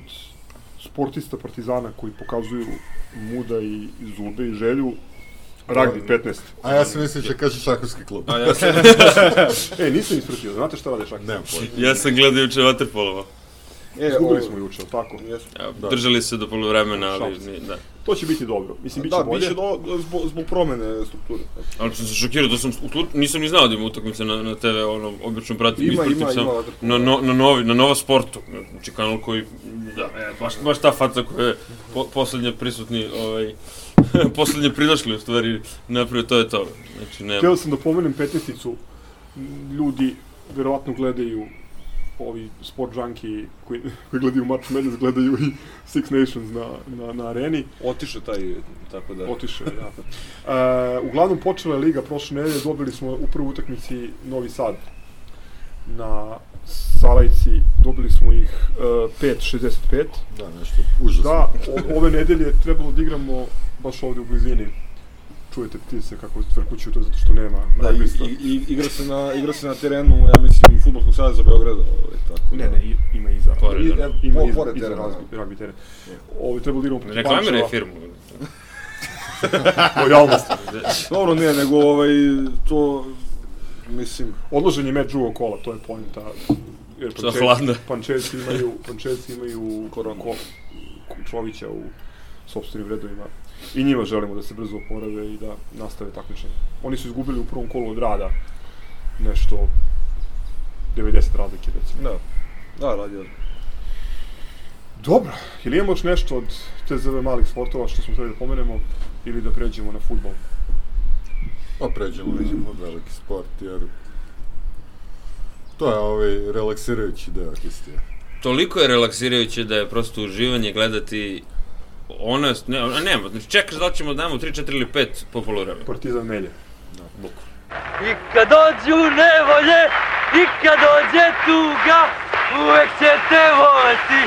sportista Partizana koji pokazuju muda i zube i želju, Ragbi 15. A ja sam mislio će kaže šahovski klub. A ja sam, E, nisam ispratio, znate šta rade šakisti? Nemam pojma. ja sam gledao juče Waterpolova. E, Izgubili ovaj, smo juče, jel tako? Ja, Da. Držali se do polovremena, ali ni, da. To će biti dobro. Mislim, bit će Da, bolje. biće do, zbog, zbog promene strukture. Ali sam se šokirao da sam, nisam ni znao da ima utakmice na, na TV, ono, obično pratim, Ima, ispratim ima, sam ima na, no, na, novi, na Nova Sportu, znači kanal koji, da, e, baš, baš ta faca koja je po, poslednje prisutni, ovaj, poslednje pridošli u stvari napravio, to je to, znači nema. Hteo sam da pomenem 15-icu. Ljudi verovatno gledaju ovi sport junkie koji, koji gledaju March Madness, gledaju i Six Nations na, na, na areni. Otiše taj, tako da... Otiše, ja. E, uglavnom, počela je liga prošle nedelje, dobili smo u prvoj utakmici Novi Sad na Salajci, dobili smo ih e, 5-65. Da, nešto užasno. Da, o, ove nedelje trebalo da igramo baš ovde u blizini. Čujete ptice kako tvrkuću, to zato što nema Da, i, i, i, igra, se na, igra se na terenu, ja mislim, Futbolskog saveza Beograda. Ovaj, tako Ne, da. ne, i- ima iza. Pored, I, da. ima Po- iza, pored iza terena, rugby, rugby teren. Ovo trebalo da igramo protiv Reklamiraj Pančeva. firmu. Lojalnost. Dobro, ne, nego ovaj, to, mislim, Odložen je meč drugog kola, to je poenta. Jer Što hladno. Pančevci imaju, Pančevci imaju koronu. Ko, Čovića u sobstvenim redovima. I njima želimo da se brzo oporave i da nastave takmičenje. Oni su izgubili u prvom kolu od rada nešto 90 razlike, recimo. da, da, radi od... Dobro, ili imamo još nešto od TZV malih sportova što smo hteli da pomenemo ili da pređemo na futbol? Pa pređemo u veliki sport, jer to je ovaj relaksirajući deo histije. Toliko je relaksirajuće da je prosto uživanje gledati ono, ne, ono, nema, znači čekaš da ćemo da damo 3, 4 ili 5 po polovremenu. Partizan Melje. I kad dođu nevolje, i kad dođe tuga, uvek ćete voleti,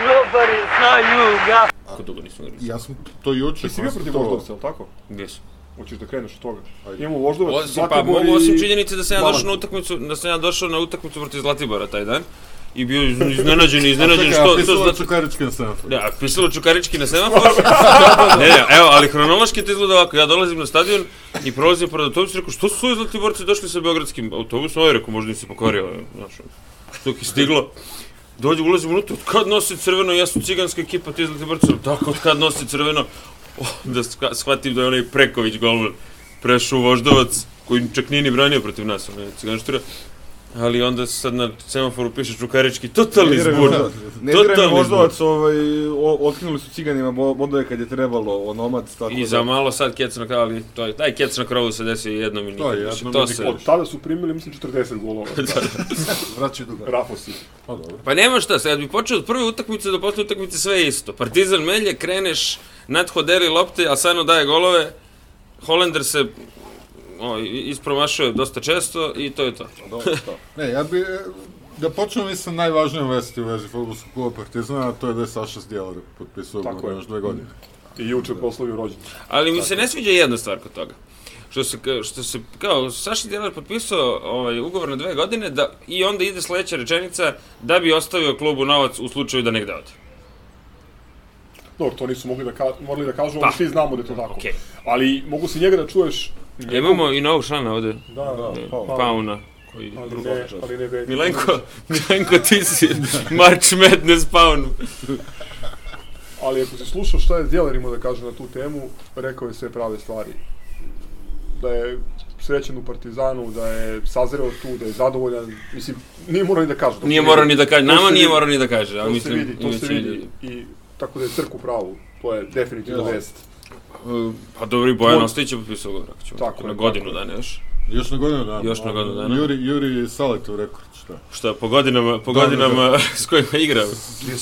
grobari znaju ga. Kako dugo nismo igrali. Ja sam to juče Ti si bio protiv konstatovao. Voždovca, je li tako? Gdje su? Hoćeš da kreneš od toga? Ajde. Imamo Voždovac, Osim, pa Zlatibor mogu osim činjenice da sam ja došao na utakmicu, da sam ja došao na utakmicu protiv Zlatibora taj dan i bio iznenađen, iznenađen što, a što pisalo znači... Čukarički na semaforu. Da, pisalo Čukarički na semafor. ne, ne, evo, ali hronološki to izgleda ovako. Ja dolazim na stadion i prolazim pored autobusa i rekao, što su ovi Zlatiborci došli sa beogradskim autobusom? Ovo je rekao, možda nisi pokvario, znaš, dok je stiglo. Dođe, ulazim unutra, od kad nosi crveno, ja sam ciganska ekipa, ti Zlatiborci, tako, od kad nosi crveno, oh, da shvatim da je onaj Preković golman prešao Voždovac, koji čak nije ni branio protiv nas, onaj ciganštura. Ali onda sad na semaforu piše Čukarički, totalni zbur. Ne diraj mi Totalni Voždovac, ovaj, otkinuli su ciganima bo- bodove kad je trebalo, onomad, tako I za malo sad kec na krovu, ali to je, taj kec na krovu se desi jednom i nikad je više. jednom To se... Od tada su primili, mislim, 40 golova. Vraćaj duga. Rafosi. Pa dobro. Pa nema šta, sad bi počeo od prve utakmice do posle utakmice sve je isto. Partizan melje, kreneš, nadhoderi lopte, Asano daje golove, Holender se o, ispromašuje dosta često i to je to. Ne, ja bi, e, da počnemo sa najvažnijom vesti u vezi futbolskog kluba Partizana, a to je da je Saša Zdjelar potpisao Tako ugovor još dve godine. I juče proslavio rođendan. Ali mi se ne sviđa jedna stvar kod toga. Što se, što se kao, Saša Djelar potpisao ovaj, ugovor na dve godine da, i onda ide sledeća rečenica da bi ostavio klubu novac u slučaju da negde ode. Dobro, to nisu mogli da, ka morali da kažu, Pa. ali svi znamo da je to tako. Okej. Ali mogu se njega da čuješ... Imamo i novog člana ovde, Da, da, pa, Pauna. Koji... ali ne, ali ne Beđi. Milenko, Milenko, ti si March Madness Paunu. Ali ako si slušao šta je Zdjeler imao da kaže na tu temu, rekao je sve prave stvari. Da je srećen u Partizanu, da je sazreo tu, da je zadovoljan. Mislim, nije morao ni da kaže. to Nije se morao ni da kaže, nama se nije morao ni da kaže, ali To se mislim... vidi, to se vidi. I tako da je crk u pravu. To je definitivno Ja. vest. Pa dobro, i Bojan Tvoj- Ostojić je potpisao ugovor, ako ćemo Tako tako, je, na godinu je. dana još. Još na godinu dana. Još na godinu dana. Juri, Juri Saletov rekord, šta? Šta, po godinama, po Da, da, godinama s kojima je igrao.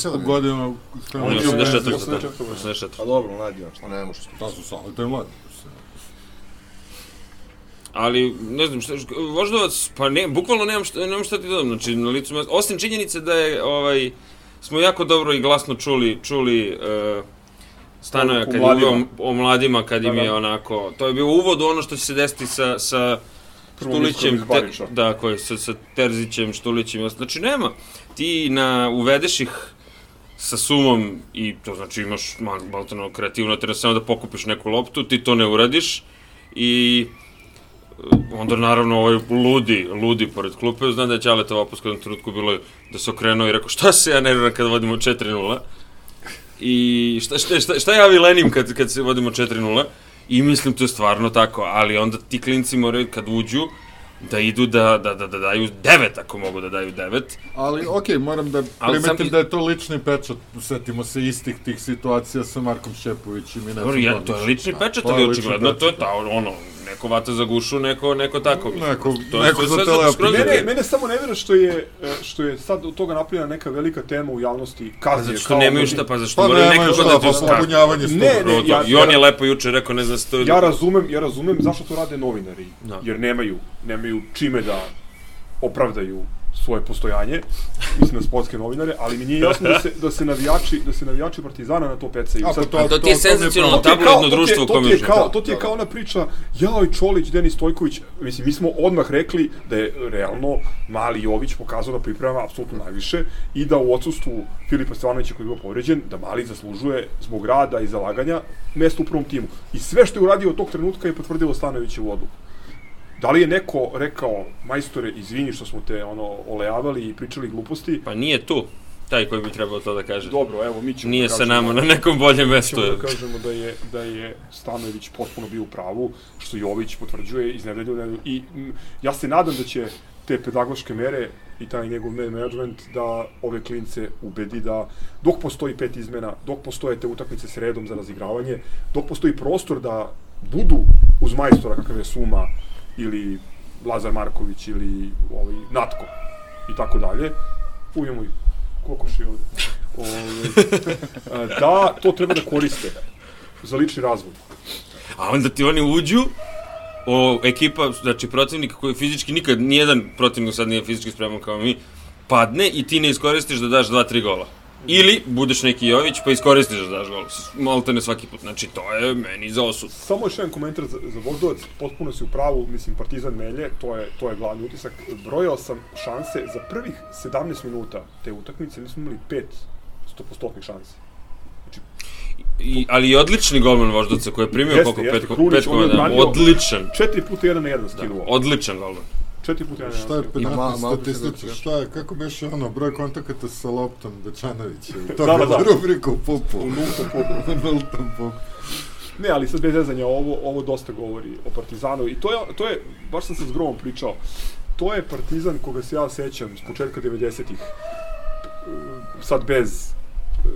Po godinama... s On kojima je je 84. bio- 84. 84. A dobro, mladi. Pa ne može. Da su Saletov je mlad. Ali, ne znam, šta, Voždovac, pa ne, bukvalno nemam šta, nemam šta ti dodam, znači, na licu mesta, osim činjenice da je, ovaj, smo jako dobro i glasno čuli, čuli uh, Poruku kad je mladima. uveo o mladima, kad Da, im je da. onako, to je bio uvod u ono što će se desiti sa, sa Štulićem, te, da, koji sa, sa Terzićem, Štulićem, znači nema, ti na, uvedeš ih sa sumom i to znači imaš mal- malteno kreativno, treba samo da pokupiš neku loptu, ti to ne uradiš i e, onda naravno ovaj ludi, ludi pored klupe, znam da je Ćaletov opus u jednom trenutku bilo da se okrenuo i rekao šta se ja nerviram kad vodimo 4-0 i šta, šta, šta, šta ja vilenim kad, kad se vodimo 4-0 i mislim to je stvarno tako, ali onda ti klinci moraju kad uđu da idu da, da, da, da daju 9 ako mogu da daju 9 Ali, okej, moram da sam primetim i- da je to lični pečat. Setimo se istih tih situacija sa Markom Šepovićem i Necom ja, Tomićem. to je lični pečat, ali očigledno to je ta, ono, neko vata za gušu, neko, neko tako. mislim. Neko- To je neko sve- za skroz Mene, okej. mene samo ne vera što je, e, što je sad od toga napravljena neka velika tema u javnosti. Pa Kazne, zato što nemaju šta, pa zašto Pa moraju nekako šta, da pa ti popunjavanje Ne, stupa. ne, ja- I on je lepo juče rekao, ne znam što je... Ja razumem, ja razumem zašto to rade novinari, Da. jer nemaju, nemaju čime da opravdaju svoje postojanje, mislim na sportske novinare, ali mi nije jasno da se, da se navijači, da se navijači Partizana na to pecaju. Sad- pa A to ti je senzacionalno to tabloidno to društvo u to kome ti je kao, to ti je kao ona priča, jao i Čolić, Denis Stojković, mislim, mi smo odmah rekli da je realno mali Jović pokazao da priprema apsolutno najviše i da u odsustvu Filipa Stevanovića koji je bio povređen, da mali zaslužuje zbog rada i zalaganja mesto u prvom timu. I sve što je uradio od tog trenutka je potvrdilo Stanovićevu odluku. Da li je neko rekao, majstore, izvini što smo te ono olejavali i pričali gluposti, Pa nije tu taj koji bi trebao to da kaže. dobro, evo, mi ćemo Nije da sa nama na nekom boljem mestu. ćemo da kažemo da je, da je Stanojević potpuno bio u pravu, što Jović potvrđuje iz nedelju u nedelju. I m, ja se nadam da će te pedagoške mere i taj njegov man management da ove klince ubedi da dok postoji pet izmena, dok postoje te utakmice s redom za razigravanje, dok postoji prostor da budu uz majstora kakav je Suma ili Lazar Marković ili ovaj, Natko i tako dalje, ujemo i kokoši ovde. Ove, da to treba da koriste za lični razvoj. A onda ti oni uđu, o, ekipa, znači protivnika koji fizički nikad, nijedan protivnik sad nije fizički spreman kao mi, padne i ti ne iskoristiš da daš 2-3 gola. Ili budeš neki Jović pa iskoristiš da daš gol. Malte ne svaki put. Znači to je meni za osud. Samo još jedan komentar za, za Voždovac, potpuno si u pravu, mislim, Partizan Melje, to je, to je glavni utisak. Brojao sam šanse za prvih 17 minuta te utakmice, mi smo imali pet stopostotnih šanse. I, ali i odlični golman Voždovca koji je primio Jeste, koliko? jeste, Pet, Krunić, pet komada. Odličan. Četiri puta jedan na jedan skinuo. Odličan golman. Četiri puta jedan na Šta je penalna malo statistika? Šta je, kako beše ono, broj kontakata sa loptom Dečanovića? To Da, je da, da. rubrika u pupu. U nultom popu. U nultom pupu. Ne, ali sad bez zezanja, ovo, ovo dosta govori o Partizanu i to je, to je, baš sam se s Gromom pričao, to je Partizan koga se ja sećam s početka 90-ih, e, sad bez e,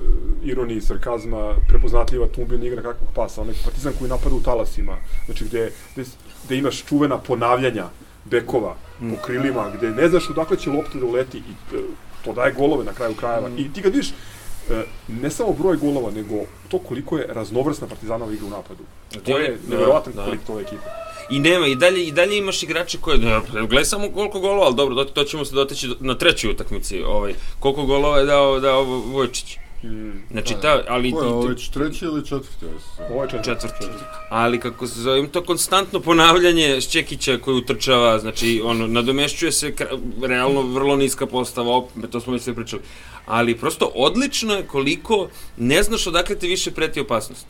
ironije i sarkazma, prepoznatljiva Tumbin igra kakvog pasa, onaj Partizan koji napada u talasima, znači gde, gde, gde imaš čuvena ponavljanja bekova po krilima, gde ne znaš odakle će lopta da uleti i e, to daje golove na kraju krajeva. I ti kad vidiš e, ne samo broj golova, nego to koliko je raznovrsna Partizanova igra u napadu. To je Da, nevjerovatan da. kvalitet ove ekipe. I nema, i dalje, i dalje imaš igrače koje, da, gledaj samo koliko golova, ali dobro, to, to ćemo se doteći do- na trećoj utakmici, ovaj, koliko golova je dao, dao Vojčić. Mm, Znači, ta, ali... Ko je ovo ti- već treći ili četvrti? ovo je četvrti. četvrti. Ali kako se zove, ima to konstantno ponavljanje Šćekića koji utrčava, znači ono, nadomešćuje se kra- realno vrlo niska postava, opet, to smo već sve pričali. Ali prosto odlično je koliko ne znaš odakle ti više preti opasnost.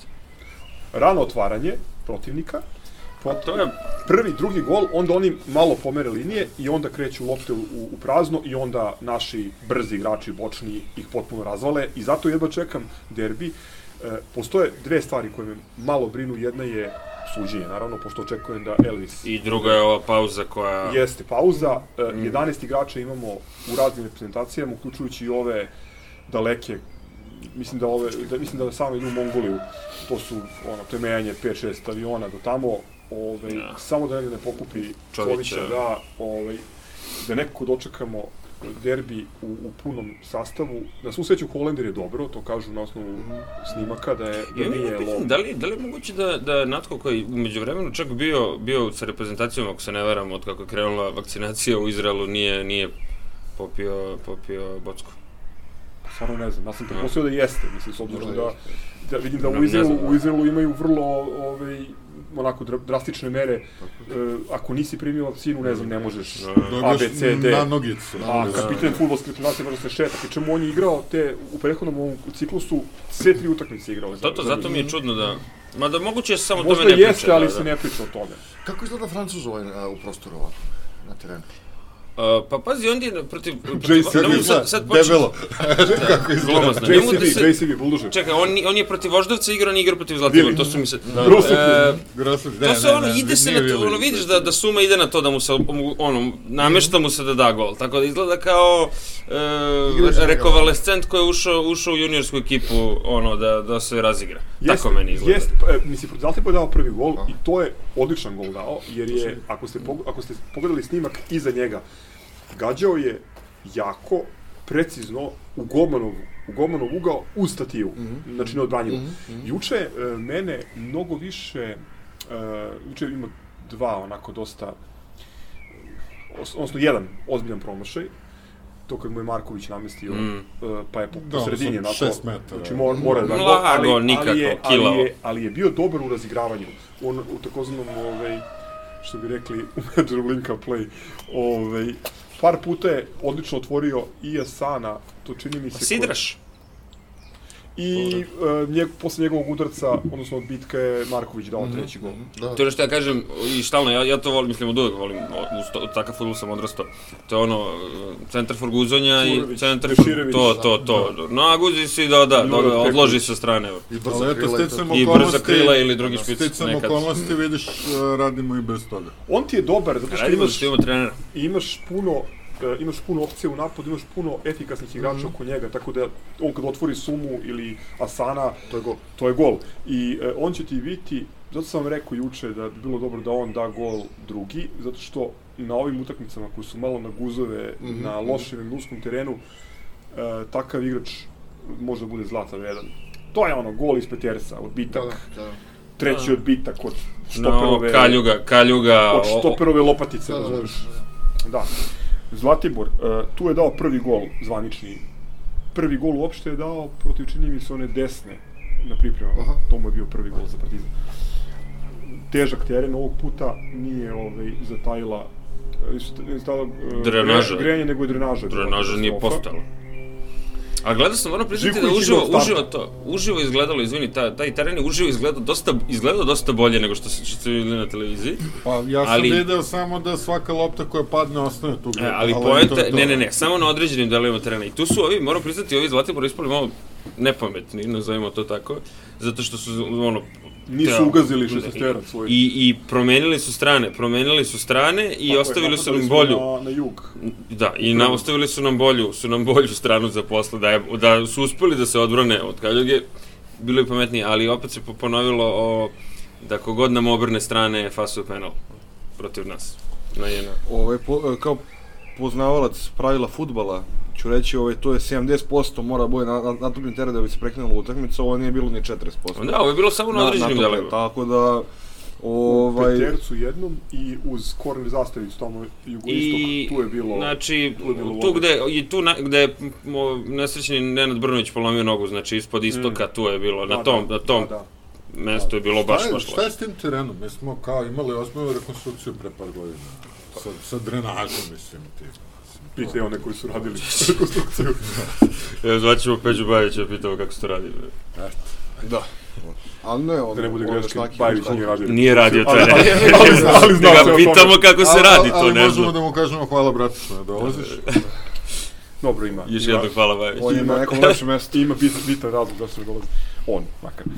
Rano otvaranje protivnika, Pa to je, prvi, drugi gol, onda oni malo pomere linije i onda kreću lopte u, u prazno i onda naši brzi igrači bočni ih potpuno razvale i zato jedva čekam derbi. E, postoje dve stvari koje me malo brinu, jedna je suđenje, naravno, pošto očekujem da Elvis i druga je ova pauza koja... Jeste pauza, e, 11 igrača imamo u raznim reprezentacijama, uključujući i ove daleke, mislim da ove, da, mislim da samo idu u Mongoliju, to su, ono, to je mejanje 5-6 aviona do tamo, ovaj, Da. samo da negde ne pokupi Čovića. Čovića, da, ovaj, da nekako dočekamo derbi u, u punom sastavu. Na svu sreću Holendir je dobro, to kažu na osnovu snimaka, da je, da Ja nije nije lom. da li, da li je moguće da, da Natko koji umeđu vremenu čak bio, bio sa reprezentacijom, ako se ne varam, od kako je krenula vakcinacija u Izraelu, nije, nije popio, popio bocku. Stvarno ne znam, ja sam pretpostavio da jeste, mislim, s obzirom da, da vidim da u Izraelu, da. u Izraelu imaju vrlo ovaj, onako dra- drastične mere. E, ako nisi primio vakcinu, ne znam, ne možeš Da. A, Dobiješ B, C, D. na nogicu. A Da. kapitan fudbalske reprezentacije može se šeta. Pri čemu on je igrao te, u prethodnom ovom ciklusu, sve tri utakmice igrao. To, to, zato mi je čudno da... Mada moguće se samo Možda tome ne jeste, priča. ali da, se da. ne priča o tome. Kako izgleda Francuz ovaj, a, u prostoru ovako, na terenu? Uh, pa pazi, on je protiv... protiv JCB, ne mogu sad, sad početi- Debelo. Kako izgleda? Glomazno. Ne mogu da JCB, se... JCB, Buldožer. Čekaj, on, on je protiv Voždovca igrao, on je igrao protiv Zlatibora, to su mi se... Grosov. E, Grosov, To se ono, ide se na to, ono vidiš da, da Suma ide na to da mu se, ono, namešta mu se da da gol. Tako da izgleda kao e, rekovalescent koji je ušao, ušao u juniorsku ekipu, ono, da, da se razigra. Tako meni izgleda. Jest, e, mislim, protiv Zlatibora je dao prvi gol i to je odličan gol dao, jer je, ako ste, ako ste pogledali snimak iza njega, gađao je jako, precizno, u golmanov, u golmanov ugao uz stativu, znači na odbranjivu. Juče e, mene mnogo više, e, juče ima dva onako dosta, os- odnosno jedan ozbiljan promašaj, to kad mu je Marković namestio, Mm. e, pa je po, Da, po sredini, sa onako, šest metara. znači mora, mora da Lago, ali, nikako, ali, je, kilavo. ali, je, ali je bio dobar u razigravanju, on u takozvanom, ovaj, što bi rekli, u Major Linka play, ovaj, par puta je odlično otvorio i Asana, to čini mi se... ko- Sidraš. I uh, njeg, posle njegovog udarca, odnosno odbitka je Marković dao treći gol. Da. To je što ja kažem, i stalno, ja, ja to volim, mislim, od uvek volim, o- uz to, takav futbol sam odrastao. To je ono, e, centar for guzonja i centar for, to, to, to. No, a guzi si, da, da, da, Peković. odloži sa strane. I brza brzo eto, krila i to. sticam I brza krila ili drugi špic Sticam okolnosti, vidiš, e, radimo i bez toga. On ti je dobar, zato što Radimo imaš, što imamo trenera. imaš puno imaš puno opcija u napadu, imaš puno efikasnih igrača oko njega, tako da on kad otvori Sumu ili Asana, to je gol. To je gol. I e, on će ti biti, zato sam vam rekao juče da bi bilo dobro da on da gol drugi, zato što na ovim utakmicama koji su malo na guzove, na lošem ili uskom terenu, e, takav igrač može da bude zlata vredan. To je ono, gol iz peterca, odbitak, Da, da. treći odbitak od No, štoperove, kaljuga, kaljuga. od štoperove lopatice, Da, da, razumeš? Da. Zlatibor, uh, tu je dao prvi gol zvanični. Prvi gol uopšte je dao protiv čini mi se one desne na pripremama. Aha. To mu je bio prvi gol za Partizan. Težak teren ovog puta nije ovaj zatajila e, stala uh, Drenaža. grejanje, nego je drenaža. Drenaža nije katastrofa. A gledao sam, moram priznati da uživo, uživo to, uživo izgledalo, izvini, ta, taj teren je uživo izgledao dosta, izgledao dosta bolje nego što, se- što ste vidjeli na televiziji. Pa ja sam Ali- video samo da svaka lopta koja padne ostane tu. E, ali to poenta, to. ne, ne, ne, samo na određenim delovima terena. I tu su ovi, moram priznati, ovi Zlatibor ispali malo nepametni, nazovimo to tako, zato što su, ono... Nisu teo- ugazili šestesterac svoj. I, I promenili su strane, promenili su strane i Tako je, ostavili su napadali nam bolju. Na, na jug. Da, i na, ostavili su nam bolju, su nam bolju stranu za posle, da, je, da su uspeli da se odbrane od Kaljuge, bilo je pametnije, ali opet se po- ponovilo o, da kogod nam obrne strane fasu penal protiv nas. Na jedna. Ovaj, po, kao poznavalac pravila futbala, ću reći, ovaj, to je 70% mora bude na, na, natopljen teren da bi se prekinula utakmica, ovo nije bilo ni 40%. Da, ovo je bilo samo na određenim delovima. Tako da, ovaj, U Petercu jednom i uz korner zastavicu tamo jugoistok, I, tu je bilo... znači, tu je bilo tu gde, i tu na, gde je nesrećni Nenad Brnović polomio nogu, znači ispod istoka, tu je bilo, na Da, tom, da, na tom da, da. mestu je bilo baš, baš šta je s tim terenom? Mi smo kao imali ozbiljnu rekonstrukciju pre par godina. Sa, sa drenažom, mislim, ti. Pitaj one koji su radili rekonstrukciju. Evo, zvaćemo Peđu Bajevića, pitamo kako se to radi. da. Ali ne, on, Da ne bude on greške, Bajević nije radio. Nije radio Ali- trener. ali- ali zna- ali zna Da ga o pitamo tome. kako se Ali- radi, to ali ne možemo znam. da mu kažemo hvala brate što ne dolaziš. Dobro ima. Još jednog hvala Bajević. On je Ima- na nekom lepšem mestu. Ima bitan, bitan razlog zašto ne dolazi. On, makar. Uh,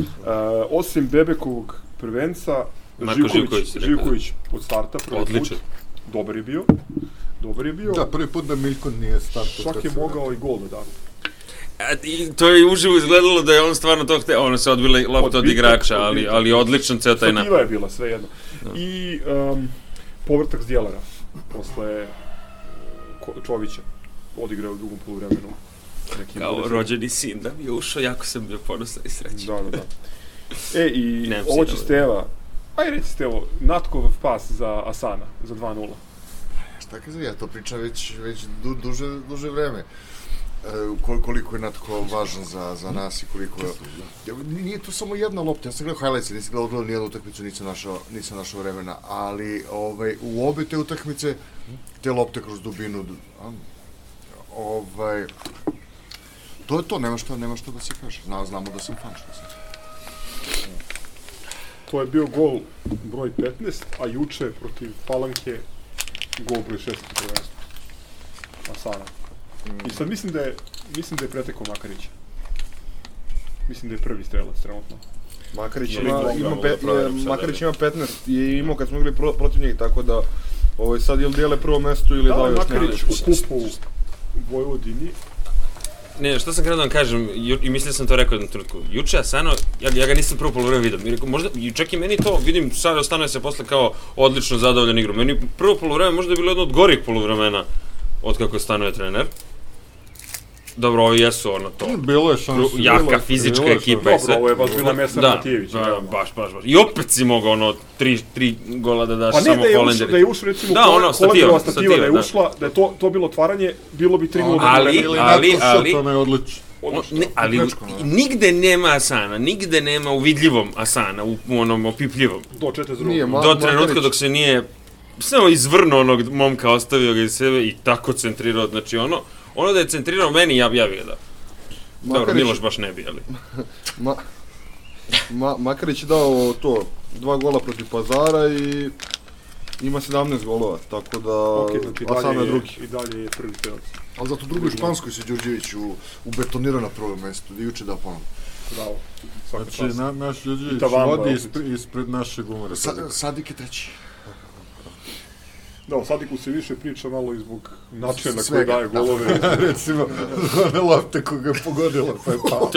osim Bebekovog prvenca, Marko Živković, Živković, od starta, prvi Odličan. put. Dobar je bio. Dobar je bio. Da, prvi put da Milko nije startao. Čak je mogao i gol da da. A, i, to je uživo izgledalo da je on stvarno to hteo, ono se odbila lopta od, igrača, ali, ali odličan ceo taj napad. Stativa je bila, sve jedno. Da. I um, povrtak Zdjelara posle eh, Čovića odigrao u drugom poluvremenu. Kao bolestan. rođeni sin da mi je ušao, jako sam bio ponosan i srećan. Da, da, da. E, i ovo će Steva, ajde reći Stevo, Natkov pas za Asana, za 2 -0 tako ja to pričam već, već du, duže, duže vreme. E, koliko je Natko važan za, za nas i koliko da. je... Nije to samo jedna lopta, ja sam gledao highlights, nisam gledao gledao nijednu utakmicu, nisam našao, nisam našao vremena, ali ovaj, u obe te utakmice, te lopte kroz dubinu, ovaj, to je to, nema što, nema što da se kaže, Zna, znamo da sam fan što sam. To je bio gol broj 15, a juče protiv Palanke gol broj 16 u prvenstvu. Asana. I sad mislim da je, mislim da je pretekao Makarića. Mislim da je prvi strelac trenutno. Makarić ima, ima, da pe, proverim sad, Makarić ima 15 i je imao kad smo igrali pro, protiv njih, tako da ovaj, sad ili dijele prvo mesto ili Da, li još Makarić u kupu u Vojvodini. Ne, šta sam krenuo da vam kažem, ju, i mislio sam to rekao u jednom trenutku. Juče Asano, ja, ja ga nisam prvo polovreme vidio. I rekao, možda, i čak i meni to, vidim, sad ostane se posle kao odlično zadovoljan igrom. Meni prvo polovreme možda je bilo jedno od gorih polovremena od kako je stanuje trener. Dobro, ovi jesu ono to. Bilo je šanse. Ru- jaka fizička bilo ekipa šanse. i sve. Dobro, ovo je baš bila Mesa da, Matijević. da, baš, baš, baš. I opet si mogao ono tri, tri gola da daš Pa ne samo da je ušla, Holenderi. da je ušla recimo Da, ono, stativa, Holenderova stativa, da je stativa, da. ušla, da je to, to bilo otvaranje, bilo bi 3-0 Ali- ali- ali- šut, onaj odličan. O, ne, ali u- nigde nema Asana, nigde nema uvidljivom Asana, u, u onom opipljivom. do 42. Nije, Ma, Do trenutka dok se nije samo izvrnuo onog momka, ostavio ga iz sebe i tako centrirao, znači ono, ono da je centrirao meni, ja, bi- ja bi ga dao. Dobro, Makarić- Miloš baš ne bi, ali... Ma, ma, Makarić je dao to, dva gola protiv Pazara i ima 17 golova, tako da Ok, znači Asano dalje je je, drugi. i dalje je prvi strelac. Ali zato u drugoj Španskoj se Đurđević u, ubetonirao na prvom mestu, da juče dao ponovno. Bravo. Svaka Znači, čast. na, naš Đurđević I Tavamba, vodi opet. ispred, ispred našeg umora. Sa, Sadik je treći. Da, o Sadiku se više priča malo i zbog načina na koji daje da. golove. Recimo, one lopte koga je pogodila, pa je pao.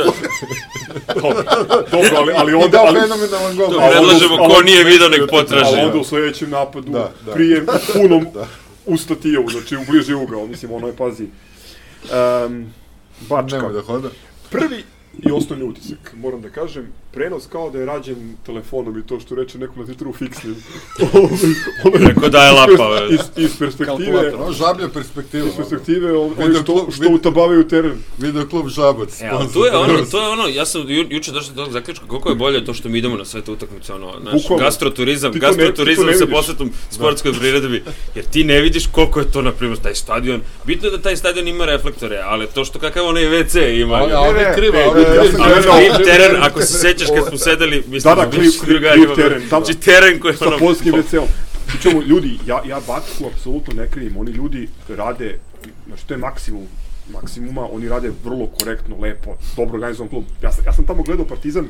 Dobro, dobro, ali, ali I onda... dao Ali, fenomenalan gol. Predlažemo ko nije video nek potraži. ali onda u sledećem napadu Da, da. prijem u punom u statijevu, znači u bliži ugao, mislim, ono je, pazi. Um, Bačka. Nemoj da hoda. Prvi i osnovni utisak, moram da kažem, prenos kao da je rađen telefonom i to što reče neko na Twitteru fiksnim. Rekao da je lapa, iz, iz perspektive, Ono, žablja perspektiva. iz perspektive on, oni što, klub- što utabavaju teren. Video klub Žabac. E, ali to je ono, to je ono, ja sam ju, juče došao do tog zaključka koliko je bolje to što mi idemo na sve te utakmice, ono, naš Bukvalno. gastroturizam, Ti gastroturizam ne sa posvetom sportskoj priredbi, jer ti ne vidiš koliko je to, na primjer, taj stadion. Bitno je da taj stadion ima reflektore, ali to što kakav onaj WC ima. Ali, ljudi. ali ne, krivo, ne, ali ne, ja krivo. sam Ali gledao- ne, Kriv teren, ako se sećaš kad smo sedeli, mislim, Da, da, drugarima, kriv teren, da. Znači teren koji je sa ono... polskim WC-om. Pričamo, ljudi, ja, ja Bačku apsolutno ne krivim, oni ljudi rade, znači to je maksimum maksimuma, oni rade vrlo korektno, lepo, dobro organizovan klub. Ja sam, ja sam tamo gledao Partizan,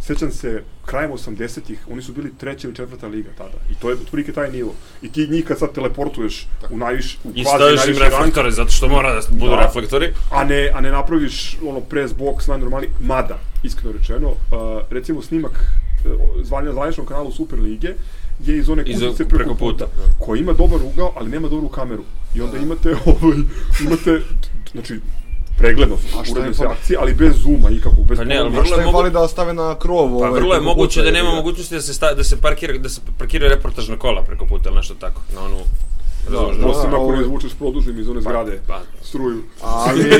sećam se, krajem 80-ih, oni su bili treća ili četvrta liga tada. I to je otprilike taj nivo. I ti njih kad sad teleportuješ u najviš, u I kvazi staviš im reflektore, zato što mora da budu Da. reflektori. a ne, a ne napraviš ono press box najnormalniji, mada, iskreno rečeno, uh, recimo snimak uh, zvanja zvaničnom kanalu Super Lige je iz one kućice preko preko, puta. puta, koji ima dobar ugao, ali nema dobru kameru. I onda imate, ovaj, imate, znači, pregledno su, A šta je uredne sve fali? akcije, ali bez zuma ikakvog, bez Pa ne, ali Vrlo je mogu- da stave na krov? Pa ovaj, vrlo je moguće da nema mogućnosti da se sta, da se parkira da se parkira reportažna kola preko puta ili nešto tako, na onu razumeš, da. Osim ako ne izvučeš produžnim iz one zgrade, pa, struju. Ali ne,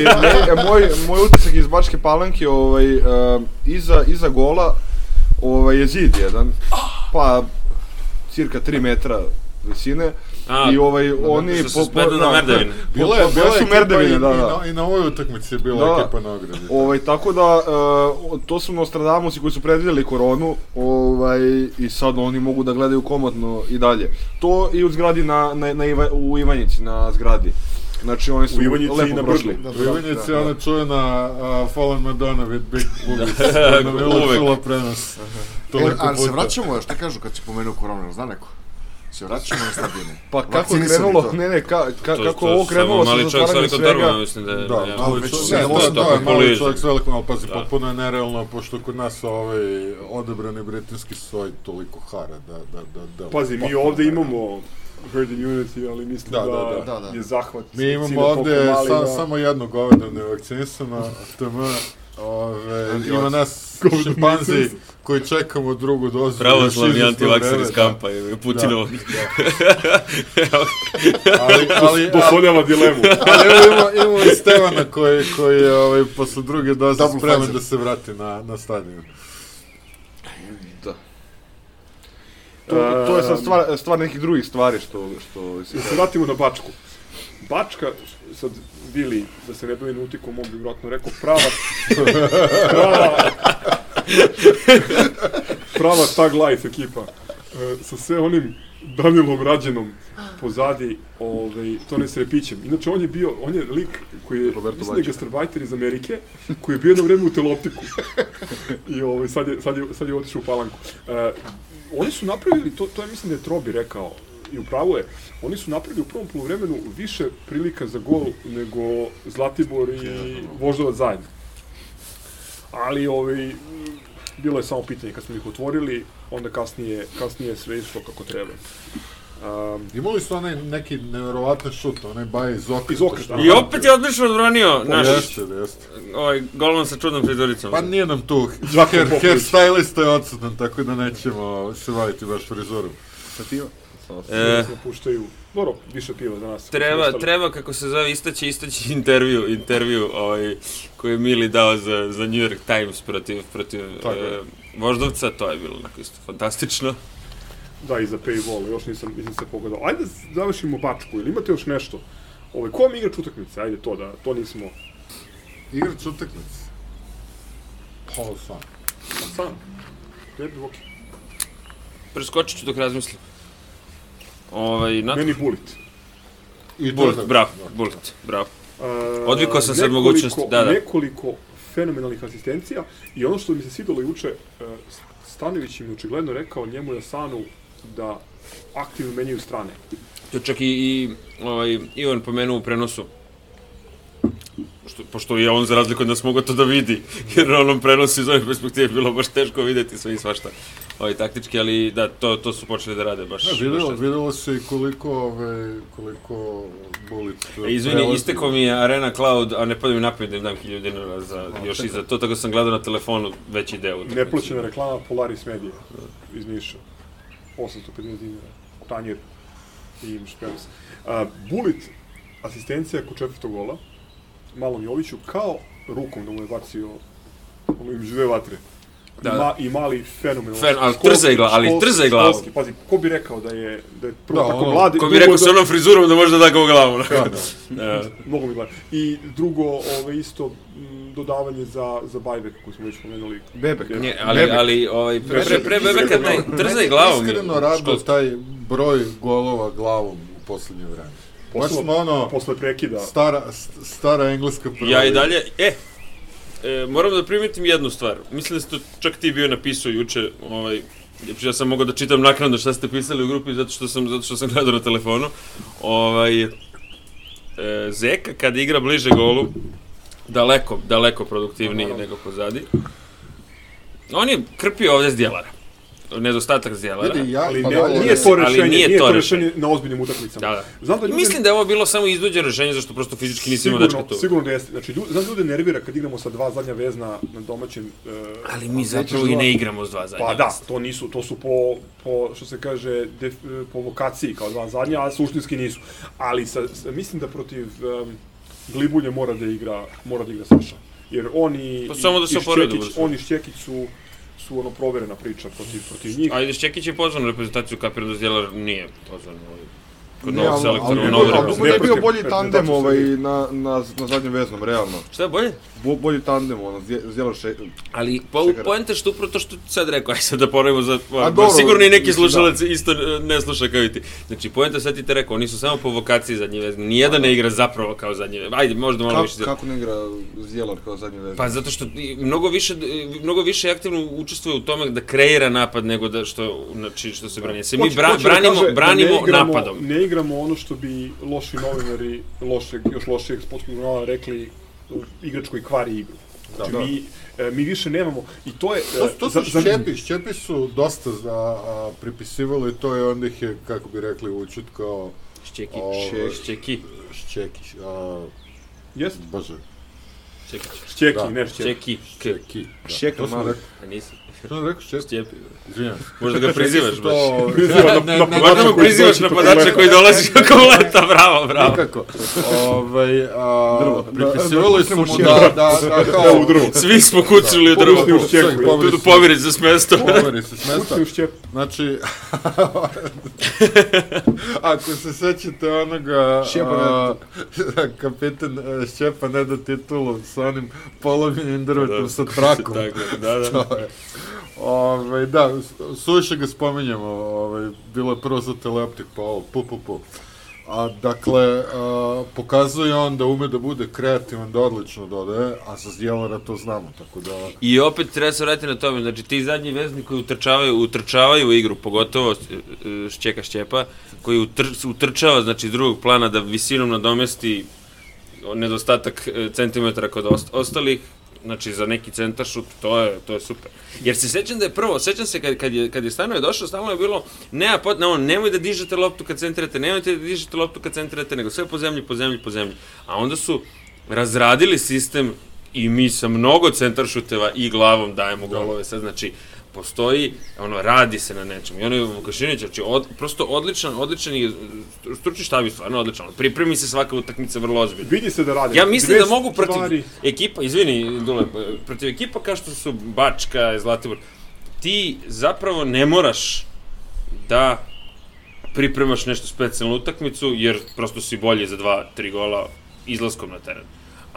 e, moj, moj utisak iz Bačke Palanke, ovaj, uh, iza, iza gola ovaj, je zid jedan, pa cirka 3 metra visine. A, I ovaj, oni... su se spredali na merdevine. Bila je, po- bila su merdevine, da, da. I, na, I na ovoj utakmici je bila Da. ekipa na ogradi. Ovaj, tako da, uh, to su Nostradamusi koji su predvidjeli koronu, ovaj, i sad oni mogu da gledaju komotno i dalje. To i u zgradi na, na, na Iva, u Ivanjici, na zgradi. Znači oni su Ivanjici lepo na prošli. Brdu. U Ivanici je ona čujena uh, Fallen Madonna with Big Boobies. Je Uvek. prenos. E, Toliko ali se vraćamo, šta kažu kad si pomenuo koronu, zna neko? Se vraćamo na stadione. Pa kako je krenulo, ne ne, ka, ka, to, kako to ovo krenulo sa mali čovjek s zatvaranjem svega. mislim da je... Da, ja, već čovjek, sve ne, to, to je mali čovjek s velikom, ali pazi, Da. potpuno je nerealno, pošto kod nas ovaj odebrani britanski soj toliko hara da, da, da, da Pazi, mi ovde imamo herd immunity, ali mislim Da, da, da, da. Da, da. je zahvat. Mi imamo ovde mali sa, da- samo jedno govedo nevakcinisano, TM, ove, ima nas šimpanzi koji čekamo drugu dozu. Pravoslavni antivakseri vreme, iz kampa, je Putinovog. da. Ali, ali, dilemu. ali evo imamo, imamo i Stevana koji, koji je ovaj, posle druge doze Double spreman Pfizer. da se vrati na, na stadion. To, to je sad stvar, stvar nekih drugih stvari što... što Da se vratimo na Bačku. Bačka, sad bili, da se ne bavi nautikom, on bi vjerojatno rekao, prava, prava, prava tag life ekipa. E, sa sve onim Danilom Rađenom pozadi, ovaj, to ne s repićem. Inače, on je bio, on je lik koji je, Roberto mislim da je gastarbajter iz Amerike, koji je bio jedno vreme u teloptiku. I ovaj, sad, je, sad, je, sad je otišao u palanku. Uh, oni su napravili, to, to je mislim da je Trobi rekao, i upravo je, oni su napravili u prvom polovremenu više prilika za gol nego Zlatibor i Voždovac zajedno. Ali ovaj, bilo je samo pitanje kad smo ih otvorili, onda kasnije, kasnije je sve išlo kako treba. Um, Imali su onaj neki nevjerovatan šut, onaj baj iz okreta. Iz okreta, što- I opet je odlično odbranio naš Jeste, jeste. ovaj golman sa čudnom frizuricom. Pa nije nam tu, hair, Popović. hairstylista je odsutan, tako da nećemo se baviti baš frizurom. E, se puštaju, dobro, više piva za nas. treba, treba, kako se zove, istaći, istaći intervju, intervju ovaj, koji je Mili dao za, za New York Times protiv, protiv e, Voždovca, to je bilo onako isto fantastično. Da, i za paywall, još nisam, nisam se pogledao. Ajde završimo bačku, ili imate još nešto? Ovaj, ko vam igrač utakmice? Ajde to da, to nismo... Igrač utakmice. Paul Sam. Pa sam. Tebi, ok. Preskočit ću dok razmislim. Ovaj, na... Meni Bulit. I Bullet, bravo, Bullet, bravo. Uh, Odvikao sam nekoliko- mogućnosti, da, da. Nekoliko fenomenalnih asistencija i ono što mi se svidalo juče, uh, Stanović im je očigledno rekao njemu i Asanu da aktivno menjaju strane. To čak i, i ovaj, Ivan pomenuo u prenosu. Što, pošto je on za razliku od nas mogao to da vidi, jer na onom prenosu iz ove perspektive bilo baš teško videti sve i svašta. Ovaj, taktički, ali da, to, to su počeli da rade baš. Da, baš videlo, videlo se i koliko, ove, koliko Bullet... E, Izvini, istekao mi je Arena Cloud, a ne pada mi napad da im dam 1000 dinara za, još i za to, tako sam gledao na telefonu veći deo. Neplaćena reklama Polaris Media iz Niša. 850 dinara. Tanjir i Špems. Uh, Bulit, asistencija kod četvrtog gola, malom Joviću, kao rukom da mu je bacio ono dve vatre. Da, Da, da. Ma, I mali fenomenal. Fen- ali trzaj gla- ali trzaj glavom. školski. Pazi, ko bi rekao da je, da je prvo Da, tako ono, mlad. Ko bi rekao da- sa onom frizurom da može da ga u glavu. Da, da. E, Mogu mi gledati. I drugo, ove, isto dodavanje za, za bajbek koji smo već pomenuli. Bebek. Nje, ali, Bebek. ali ovaj, pre, pre, pre Bebeka taj trzaj glavom. je Iskreno rado taj broj golova glavom u poslednje vreme. Posle- smo ono, Posle prekida. stara, st- stara engleska prva. Ja i dalje, e, e, moram da primetim jednu stvar. Mislim da ste to čak ti bio napisao juče, ovaj, ja sam mogao da čitam naknadno šta ste pisali u grupi zato što sam, zato što sam gledao na telefonu. Ovaj, e, Zeka kada igra bliže golu, daleko, daleko produktivniji nego pozadi. On je krpio ovde s djelara. Nedostatak s djelara. Vidi, ja, Ali pa ne, da, nije je- to ali rešenje, nije nije to to rešenje. rešenje na ozbiljnim utakmicama. Da, da. Znam da ljude, Mislim da je ovo bilo samo iznuđeno rešenje zašto prosto fizički nisi imao dečka sigurno, tu. sigurno da jeste. Znači, lju, znam da ljude nervira kad igramo sa dva zadnja vezna na domaćem... Uh, Ali mi zapravo i ne igramo s dva zadnja. Pa da, to nisu, to su po, po što se kaže, def, po vokaciji kao dva zadnja, a suštinski nisu. Ali sa, sa, mislim da protiv um, Glibulje mora da igra, mora da igra Saša. Jer oni Pa samo da se i Šćekić, oni i Šćekić su, su ono proverena priča protiv, protiv njih. Ajde, Šćekić je pozvan na reprezentaciju, kapiram da Zdjelar nije pozvan. Ovaj, kod Ne, novog ali- selektora ali- u Novom ali. Dugo je bio bolji ne, tandem ovaj, na, na, na zadnjem veznom, realno. Šta je bolje? Bo, bolji tandem, ono, zdjelo še... Ali Čekaj, poenta što upravo to što sad rekao, aj sad da ponovimo za... A dobro, sigurno i neki da. slušalac isto e, ne sluša kao i ti. Znači, poenta sad ti te rekao, oni su samo po vokaciji zadnji vezni. Nijedan ne igra zapravo kao zadnji vezni. Ajde, možda malo Kako, više. kako ne igra zdjelar kao zadnji vezan? Pa zato što mnogo više mnogo više aktivno učestvuje u tome da kreira napad nego da što znači što se brani. Se mi bra, da branimo kaže da branimo ne igramo, napadom. Ne igramo ono što bi loši novinari, lošeg, još lošijeg sportskog žurnala rekli, igrač koji kvari igru. Znači, Da, da. mi, e, mi više nemamo, i to je... To, e, to su šćepi, šćepi su dosta za, a, pripisivali to i onda ih je, kako bi rekli, učutkao Šćeki, Ovo- šćeki, Šćekić, a, Jeste? bože, šćeki, Šćeki, Da. ne šćeki. šćeki, k, Šćeki. Da. Šćeka sam rekao, a nisi. što sam rekao šćepi? Šćepi. Izvinjam. Možda ga prizivaš baš. To, Priziva na- na ne, mu koji prizivaš napadača koji dolazi kako leta, bravo, bravo. Nikako. Ovaj, a, Drvo. pripisivali su Da, mu da, da, da, da, kao... u drvo. Svi smo kucali u drvo. Pobrisni u šćeku. Tu povirić za smesto. Poveri se s mesta. Kucni u. Znači, ako se sećate onoga, Šćepa a, kapitan Šćepa ne da titulu sa onim polomljenim drvetom sa trakom. Tako, da, da. To je. Ove, da, s- suviše ga spominjamo, ove, bilo je prvo za teleoptik, pa ovo, pu, pu, pu. A, dakle, a, pokazuje on da ume da bude kreativan, da odlično dodaje, a za Zdjelara to znamo, tako da... I opet treba se vratiti na tome, znači ti zadnji vezni koji utrčavaju, utrčavaju u igru, pogotovo e, Šćeka Šćepa, koji utr, utrčava znači iz drugog plana da visinom nadomesti nedostatak e, centimetara kod ost, ostalih, znači za neki centar šut, to je, to je super. Jer se sećam da je prvo, sećam se kad, kad je, kad je Stanoje došao, stalno je bilo, nema pot, no, nemoj da dižete loptu kad centrirate, nemojte da dižete loptu kad centrirate, nego sve po zemlji, po zemlji, po zemlji. A onda su razradili sistem i mi sa mnogo centar šuteva i glavom dajemo golove. Sad, znači, postoji, ono, radi se na nečem. I ono je Vukašinić, znači, od, prosto odličan, odličan i stručni štab je stvarno odličan. Pripremi se svaka utakmica vrlo ozbiljno. Vidi se da radi. Ja mislim da mogu protiv stvari- ekipa, izvini Dule, protiv ekipa kao što su Bačka i Zlatibor, ti zapravo ne moraš da pripremaš nešto specijalnu utakmicu, jer prosto si bolji za dva, tri gola izlaskom na teren.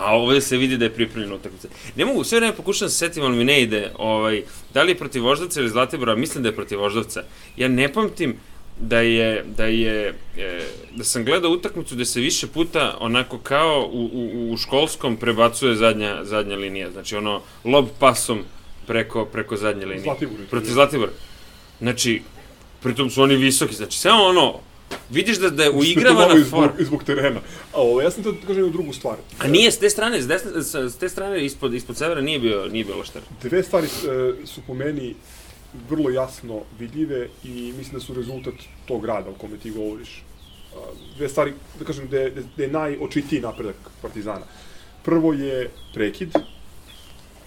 A ovde se vidi da je pripremljena utakmica. Ne mogu, sve vreme pokušam da se setim, ali mi ne ide, ovaj, da li je protiv Voždovca ili Zlatibora, mislim da je protiv Voždovca. Ja ne pamtim da je, da je, e, da sam gledao utakmicu gde se više puta onako kao u, u, u školskom prebacuje zadnja, zadnja linija. Znači ono, lob pasom preko, preko zadnje linije. Zlatibor. Protiv Zlatibora. Znači, pritom su oni visoki, znači samo ono, vidiš da, da je uigrava Malo na i zbog, zbog terena. A ovo, ja sam to kažem jednu drugu stvar. A nije s te strane, s, desne, s, te strane ispod, ispod severa nije bio, nije bio loštar. Dve stvari e, su po meni vrlo jasno vidljive i mislim da su rezultat tog rada o kome ti govoriš. A, Dve stvari, da kažem, da je, da je najočitiji napredak Partizana. Prvo je prekid,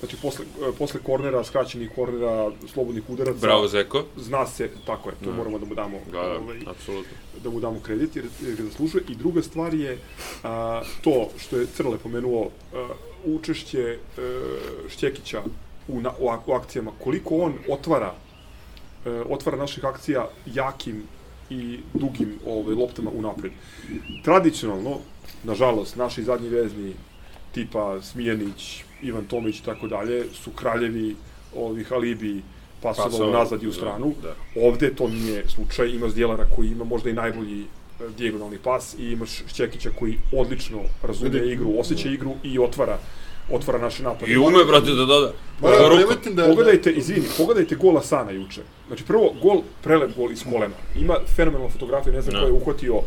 znači posle, e, posle kornera, skraćenih kornera, slobodnih udaraca. Bravo, Zeko. Zna se, tako je, to Da. moramo da mu damo, Da, da, ovaj, apsolutno. da mu damo kredit jer, jer ga zaslužuje. I druga stvar je a, to što je Crle pomenuo, a, učešće a, Šćekića u, na, u, u akcijama, koliko on otvara e, otvara naših akcija jakim i dugim ovaj, loptama u napred. Tradicionalno, nažalost, naši zadnji vezni tipa Smijenić, Ivan Tomić i tako dalje su kraljevi ovih alibi pasova Pasova, unazad i u da, stranu. da. Ovde to nije slučaj, ima Zdjelara koji ima možda i najbolji e, dijagonalni pas i imaš Šćekića koji odlično razume igru, osjeća igru i otvara otvara naše napade. I ume, brate, da doda. Za da primetim da... Pogledajte, izvini, pogledajte gol Asana juče. Znači prvo gol, prelep gol iz kolena. Ima fenomenalnu fotografiju, ne znam Da. ko je uhvatio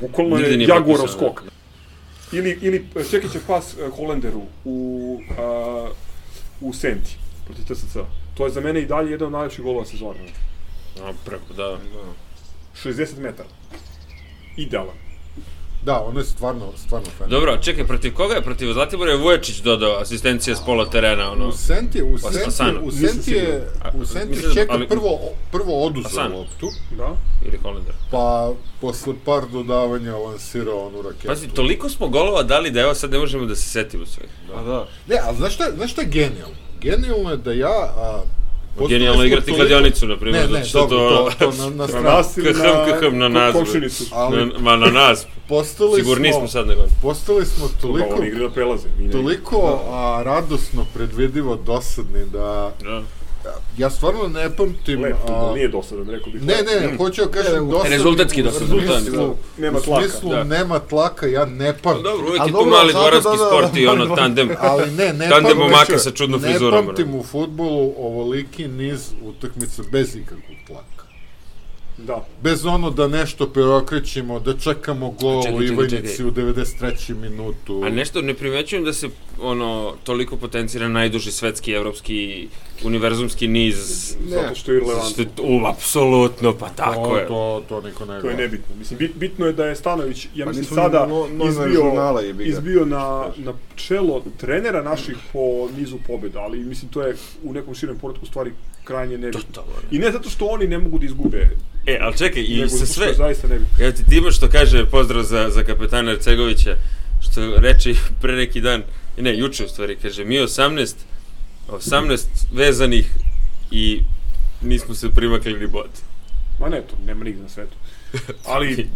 bukvalno je Jagorov potpisano, skok. Ili, ili Čekićev pas e, Holenderu u, a, u Senti protiv TSC. To je za mene i dalje jedan od najlepših golova sezone. A, preko, da. 60 metara. Idealan. Da, ono je stvarno, stvarno fenomenalno. Dobro, čekaj, protiv koga je? Protiv Zlatibora je Vuječić dodao asistencija s pola terena, ono. U Senti, u Pa, Senti, u Senti je, u Senti Mislim da- čeka ali- prvo, prvo oduzeo loptu, Da? Ili Hollander. pa posle par dodavanja lansirao onu raketu. Pazi, toliko smo golova dali da evo sad ne možemo da se setimo sve. A da. Ne, ali znaš šta, je- znaš šta je genijalno? Genijalno je da ja... A, Genijalno igrati kladionicu, na primjer, Ne, ne, zato što to... to, to na, na Na stranu. nas ili KHM, na KHM na nas. Ali Na, ma na nas, postali sigurni smo, smo sad nego. postali smo toliko, oni igraju na prelaze. Toliko a, radosno, predvidivo, dosadni da... Da. Ja stvarno ne pamtim... Lep a, futbol, nije dosadan, rekao bih. Ne, ne, ne, hoću da kažem dosadni. Rezultatski u dosadan, smislu- Nema u tlaka, smislu da. nema tlaka, ja ne pamtim. Dobro, uvijek je tu mali dvoranski da, da, sport i da, ono da. tandem. Ali ne, ne Tandem pamtim, momaka sa čudnom ne frizurom, pamtim u futbolu ovoliki niz utakmica bez ikakvog tlaka. Da. Bez ono da nešto preokrećemo, da čekamo gol Čekaj, u Ivanjici u 93. minutu. A nešto ne primećujem da se ono toliko potencira najduži svetski, evropski, univerzumski niz. Zato što je je, u, apsolutno, pa tako to, je. To, to niko ne To je nebitno. Mislim, bit, bitno je da je Stanović, ja Pa mislim, sada no- novinari izbio, izbio na, na čelo trenera naših po nizu pobjeda, ali mislim, to je u nekom širem poredku stvari krajnje nebitno. Totalno. I ne zato što oni ne mogu da izgube, E, ali čekaj, i nego sa sve, zaista nebitno. Evo ti Timo što kaže pozdrav za, za kapetana Ercegovića, što reče pre neki dan, ne, juče u stvari, kaže mi 18, 18 vezanih i nismo se primakli ni bod. Ma ne, to nema nigde na svetu. Ali,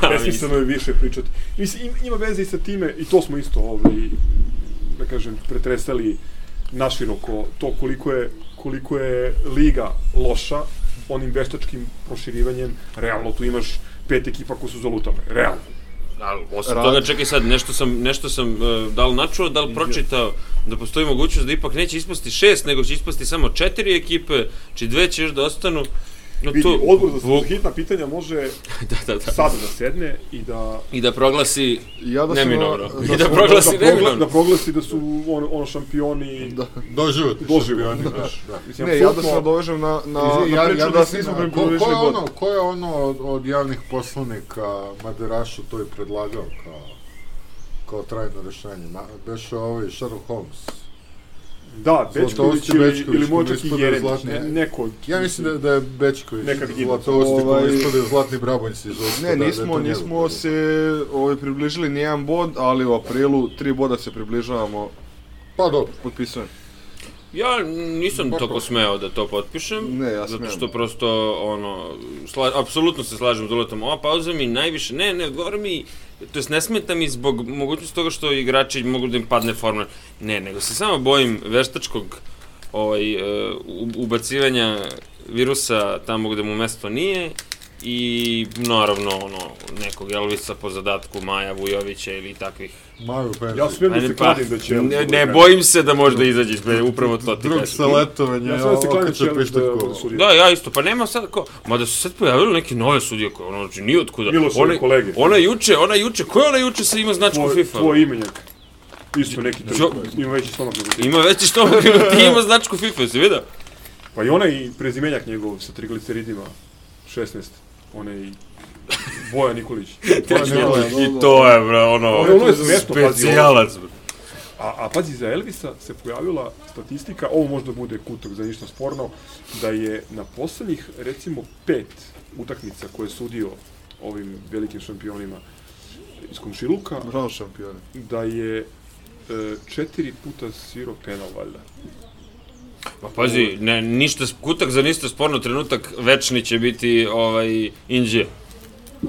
Pa, besmisleno je više pričati. Mislim, im- ima veze i sa time, i to smo isto, ovaj, da kažem, pretresali naširoko to koliko je, koliko je liga loša onim veštačkim proširivanjem, realno tu imaš pet ekipa koje su zalutale, realno. Ali, osim Rad- toga, čekaj sad, nešto sam, nešto sam uh, da li načuo, da li pročitao da postoji mogućnost da ipak neće ispasti šest, nego će ispasti samo četiri ekipe, či dve će još da ostanu. No, Vidi, to, odbor za, za hitna pitanja može da, da, da. sada da sedne i da I da proglasi Ja da neminovno. da I da sam- proglasi da, neminovno. da proglasi da su ono, ono šampioni da. Doživotni Doživotni, šampioni, da. baš, da. Mislim, Ne, ja da se nadovežem na, na, Izvini, na ja, priču ja da da se nismo ko, ko, približili je ono, ko je ono od, od javnih poslanika Maderašu to i predlagao kao, kao trajno rešenje? Ma, beše ovaj Sherlock Holmes. Da, Bečković ili, Bečković, ili možda i Jeremić, zlatni. ne, neko. od- Ja mislim da, da je Bečković. Zlatovosti Ovaj- koji ispada zlatni brabonjci iz Ospa. Ne, da- da nismo, njegov nismo se ovaj, približili ni jedan bod, ali u aprilu tri boda se približavamo, Pa dobro. potpisujem. Ja nisam toliko smeo da to potpišem. Ne, ja Zato što prosto, ono, sla, apsolutno se slažem s Duletom. Ova pauza mi najviše, ne, ne, odgovara mi, to jest ne smeta mi zbog mogućnosti toga što igrači mogu da im padne forma. Ne, nego se samo bojim veštačkog ovaj, uh, ubacivanja virusa tamo gde mu mesto nije i naravno ono nekog Elvisa po zadatku Maja Vujovića ili takvih Maju penziju. Ja smijem da se Pa, kladim da će... ne, Elvis ne da bojim se da može da izađe iz upravo to ti Drug sa letovanja, Ja sam da se kladim da će Elvis da. Da, ja isto, pa nema sad ko, mada su sad pojavili neke nove sudije koje, ono, znači, nije otkuda. Miloševi Ona- kolege. Ona juče, ona juče, ko je ona juče sa ima značku Tvoj, FIFA? tvoj imenjak. Isto neki trg, ima veći stomak nego ti. Ima veći što ti ima značku FIFA, si vidio? Pa i onaj prezimenjak njegov sa trigliceridima, 16, onaj Boja Nikolić. I to je, bro, ono, Ono- ono je specijalac, bro. A, a pazi, za Elvisa se pojavila statistika, ovo možda bude kutak za ništa sporno, da je na poslednjih, recimo, pet utakmica koje je sudio ovim velikim šampionima iz Komšiluka, Bravo šampioni. da je e, četiri puta svirao penal, valjda. Pa pazi, ne, ništa, kutak za ništa sporno trenutak, večni će biti, ovaj, Inđe.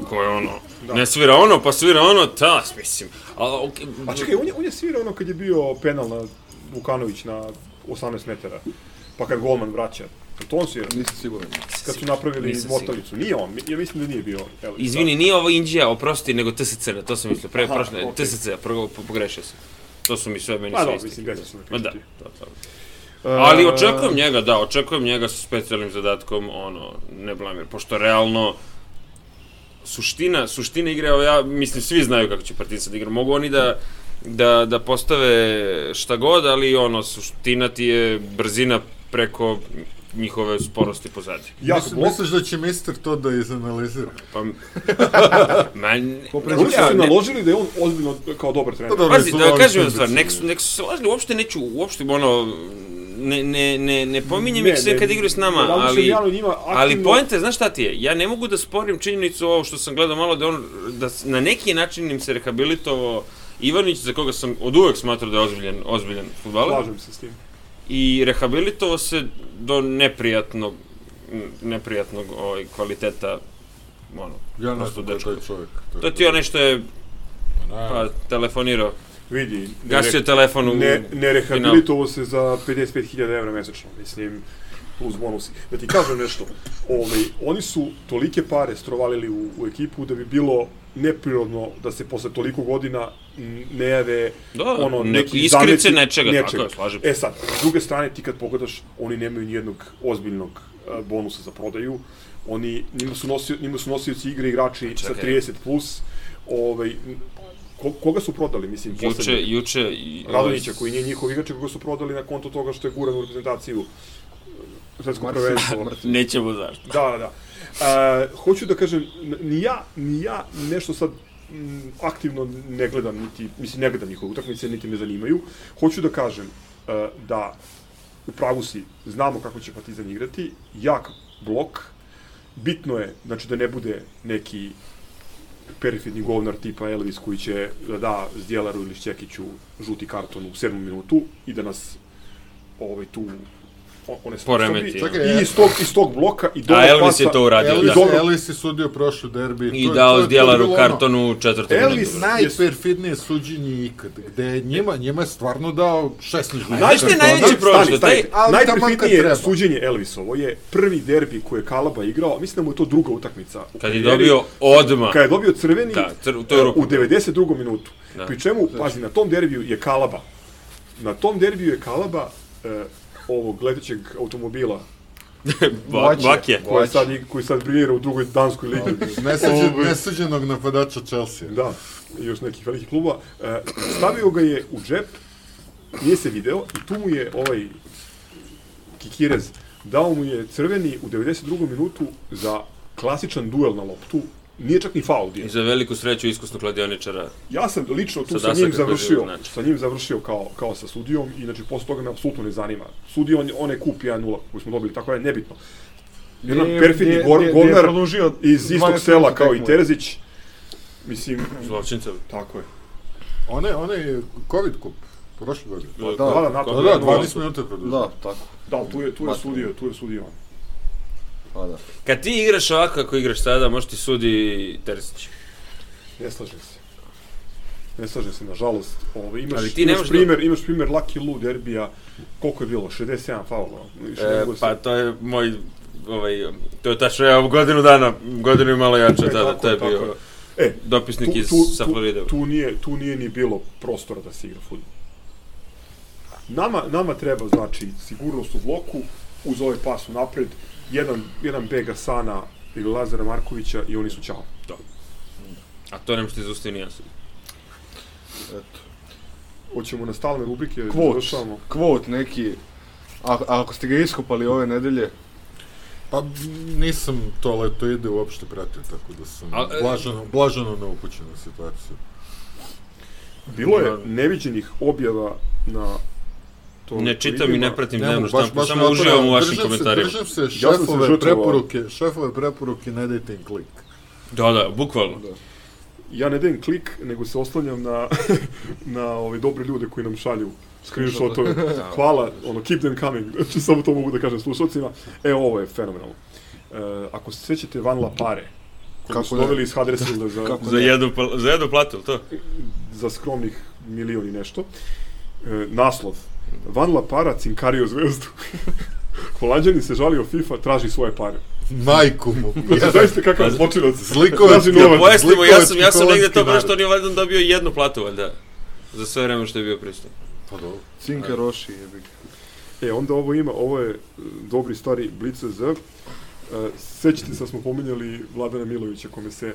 Ko je ono, ne svira ono, pa svira ono, tas, mislim. A, okay, A čekaj, on je, on je svirao ono kad je bio penal na Vukanović na 18 metara, pa kad golman vraća. To on svirao? Nisam siguran. Kad su napravili Nisam motalicu. Nije on, ja mislim da nije bio Elvis. Izvini, nije ovo Indija, oprosti, nego TSC, to sam mislio, pre, prošle, okej. TSC, pogrešio sam. To su mi sve meni Pa sve da, isti. mislim, gađa se na Ma da, to, to. E, Ali očekujem njega, da, očekujem njega sa specijalnim zadatkom, ono, ne blamir, pošto realno, suština, suština igre, evo ja mislim svi znaju kako će Partizan da igra. Mogu oni da da da postave šta god, ali ono suština ti je brzina preko njihove sporosti pozadi. Jak Misliš, blok, misliš da će mister to da izanalizira? Pa Man, Oni su se naložili da je on ozbiljno kao dobar trener. Pa dobro, Pazi, da kažem jednu sudbice. stvar, nek, su- nek su se lažili, uopšte neću, uopšte ono, ne, ne, ne, ne pominjem Ne, ih sve ne, kad igraju s nama, ali, ja njima ali poenta je, znaš šta ti je, ja ne mogu da sporim činjenicu ovo što sam gledao malo, da on, da na neki način im se rehabilitovao Ivanić, za koga sam od uvek smatrao da je ozbiljan, ozbiljan futbaler, Slažem se s tim. i rehabilitovao se do neprijatnog, neprijatnog ovaj, kvaliteta, ono, Ja ne znam ko je čovjek. To je ti onaj što je, Ne, pa, telefonirao, Vidi, ne, gasio telefon u ne, ne finalu. rehabilitovao se za 55.000 evra mesečno, mislim, plus bonusi. Da ti kažem nešto, ovaj, oni su tolike pare strovalili u, u ekipu da bi bilo neprirodno da se posle toliko godina ne jave Da, ono, ne- neki iskrice zameci nečega, tako je, slažem. E sad, s druge strane, ti kad pogledaš, oni nemaju nijednog ozbiljnog a, bonusa za prodaju, oni, njima su, nosio, njima su nosioci igre igrači sa Čekaj. 30+, plus, ovaj, ko, koga su prodali, mislim, Juče, juče... i- Radonjića, koji nije njihov igrač, koga su prodali na konto toga što je guran u reprezentaciju svetskog prvenstva. Nećemo zašto. Da, da, da. A, hoću da kažem, ni ja, ni ja nešto sad m, aktivno ne gledam, niti, mislim, ne gledam njihove utakmice, niti me zanimaju. Hoću da kažem a, da u pravu si, znamo kako će Partizan igrati, jak blok, bitno je, znači da ne bude neki perfidni govnar tipa Elvis koji će da da Zdjelaru ili Šćekiću žuti karton u sedmom minutu i da nas ovaj tu one se Poremeti, Čekaj, i iz tog, iz tog bloka i dole A Elvis pasa. je to uradio, Elvis, da. Elvis je sudio prošli derbi. I to- to dao je- to je Djelaru bilo ono- karton u četvrtom Elvis minutu. najperfidnije suđenje ikad, gde je njima, njima je stvarno dao 16 žutih Znaš šta je najveći taj- kad Najperfidnije treba. suđenje Elvisovo je prvi derbi koji je Kalaba igrao, mislim da mu je to druga utakmica. u Kad je dobio odma. Kad je dobio crveni Da, cr- u toj e, ruku. u 92. minutu. Da. Pri čemu, pazi, na tom derbiju je Kalaba. Na tom derbiju je Kalaba e, ovog letećeg automobila Ba- Bakje. koji sad, koji sad briljira u drugoj danskoj ligi. Nesuđen, Ovaj. nesuđenog napadača Chelsea. Da, i još nekih velikih kluba. E, stavio ga je u džep, nije se video i tu mu je ovaj Kikirez dao mu je crveni u 92. minutu za klasičan duel na loptu. Nije čak ni faul bio. I za veliku sreću iskusnog kladioničara. Ja sam lično tu Sa sa, njim završio, znači. sa njim završio kao, kao sa sudijom i znači posle toga me apsolutno ne zanima. Sudio on, on je kup 1-0 koji smo dobili, tako je nebitno. Jedan perfidni govnar produžio iz 12 istog sela kao i tekmu. Terezić. Mislim, Zločincev. tako je. One, one Covid kup, prošle godine. Da, da, da, nakon Da, da, 1:0. 12 minuta produžio. Da, tako. Da, tu je, tu je sudio, tu je sudio on. Pa da. Kad ti igraš ovako kako igraš sada, može ti sudi Terzić. Ne slažem se. Ne slažem se, nažalost. Ove, imaš, Ali ti imaš možeš da- primer, imaš primer Lucky Lu derbija, koliko je bilo? 67 faula. Više ne E, pa to je moj, ovaj, to je tačno, ja godinu dana, godinu i malo jače E, tada, tako to je tako bio je. E, dopisnik tu, iz tu, sa tu, Floride. tu, nije, tu nije ni bilo prostora da se igra futbol. Nama, nama treba, znači, sigurnost u bloku, uz ovaj pas u napred, jedan, jedan Bega Sana ili Lazara Markovića i oni su ćao. Da. A to ne možete zaustaviti ni ja sud. Eto. Hoćemo na stalne rubrike, da Kvot. završavamo. Kvot neki. A, a ako ste ga iskopali ove nedelje, Pa nisam to letoide uopšte pratio, tako da sam A, e- blaženo, blaženo neupućen na situaciju. Bilo je neviđenih objava na to Ne čitam i ne pratim baš- štampu, baš samo uživam u vašim komentarima. Držim se šefove žrtvovao. preporuke, šefove preporuke, ne dajte im klik. Da, da, bukvalno. Ja ne dajem klik, nego se oslanjam na, na ove dobre ljude koji nam šalju screenshotove. Hvala, ono, keep them coming. Znači, samo to mogu da kažem slušalcima. E, ovo je fenomenalno. E, ako se sećate Van La Pare, koji Kako su doveli iz Huddersfielda za, Kako Za jednu, za jednu platu, to? za skromnih milion i nešto. E, naslov. Van La Para cinkario zvezdu. Holandjani se žalio FIFA, traži svoje pare. Majku mu. Znači, zaista kakav zločinac. Traži novac. Pojasnimo, ja sam, ja sam negde to narod. što on je valjda dobio jednu platu, valjda. Za sve vreme što je bio prisutan. Pa dobro. Cinka Roši je big. E, onda ovo ima, ovo je e, dobri stari Blic Z. E, sećate se da smo pominjali Vladana Milovića kome se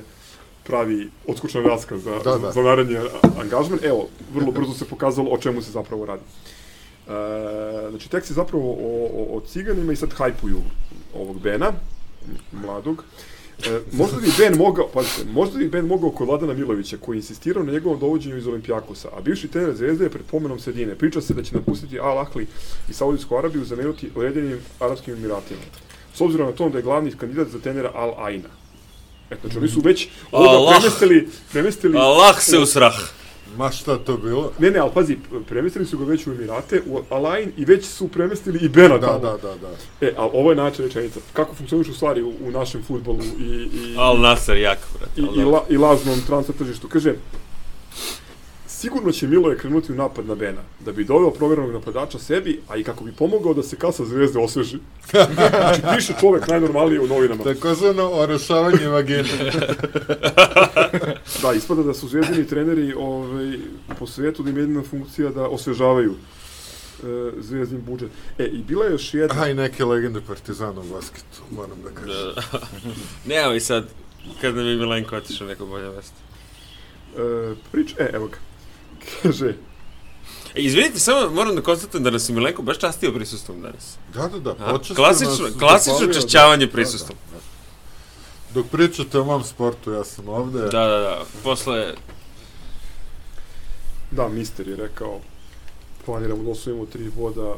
pravi odskučna raska za, Da, da. za naredni angažman. Evo, vrlo brzo se pokazalo o čemu se zapravo radi. E, znači, tekst je zapravo o, o, o ciganima i sad hajpuju ovog Bena, mladog. E, možda bi Ben mogao, pazite, možda bi Ben mogao kod Vladana Milovića, koji je insistirao na njegovom dovođenju iz Olimpijakosa, a bivši trener Zvezde je pred pomenom sredine. Priča se da će napustiti Al Ahli i Saudijsku Arabiju zameniti Ujedinjenim Arabskim Emiratima. S obzirom na to da je glavni kandidat za trenera Al Aina. Eto, znači oni su već ovoga Allah. premestili, premestili Allah se usrah. Ma šta to bilo? Ne, ne, ali pazi, premestili su ga već u Emirate, u Al Ain i već su premestili i Bena Da, tamo. da, da, da. E, ali ovo je način rečenica. Kako funkcionišu stvari u, u našem futbolu i, i, Al Nasser jako, brate. i, i, la, i lažnom transfer tržištu. Kaže, sigurno će Miloje krenuti u napad na Bena, da bi doveo provjerenog napadača sebi, a i kako bi pomogao da se kasa zvezde osveži. znači, piše čovek najnormalnije u novinama. Takozvano orošavanje vagine. Da, ispada da su zvezdini treneri ovaj, po svetu da im je jedina funkcija da osvežavaju e, zvezdin budžet. E, i bila je još jedna... A i neke legende Partizana u basketu, moram da kažem. Da. ne, evo i sad, kad nam je Milenko otišao neko bolje mesto. E, prič, e, evo ga. Kaže, E, izvinite, samo moram da konstatujem da nas je Milenko baš častio prisustvom danas. Da, da, da, A, počastio klasično, nas, klasično zahvalio, čašćavanje da, prisustvom. da, da. Dok pričate o mom sportu, ja sam ovde. Da, da, da. Posle, da, mister je rekao, planiramo da osvojimo tri boda.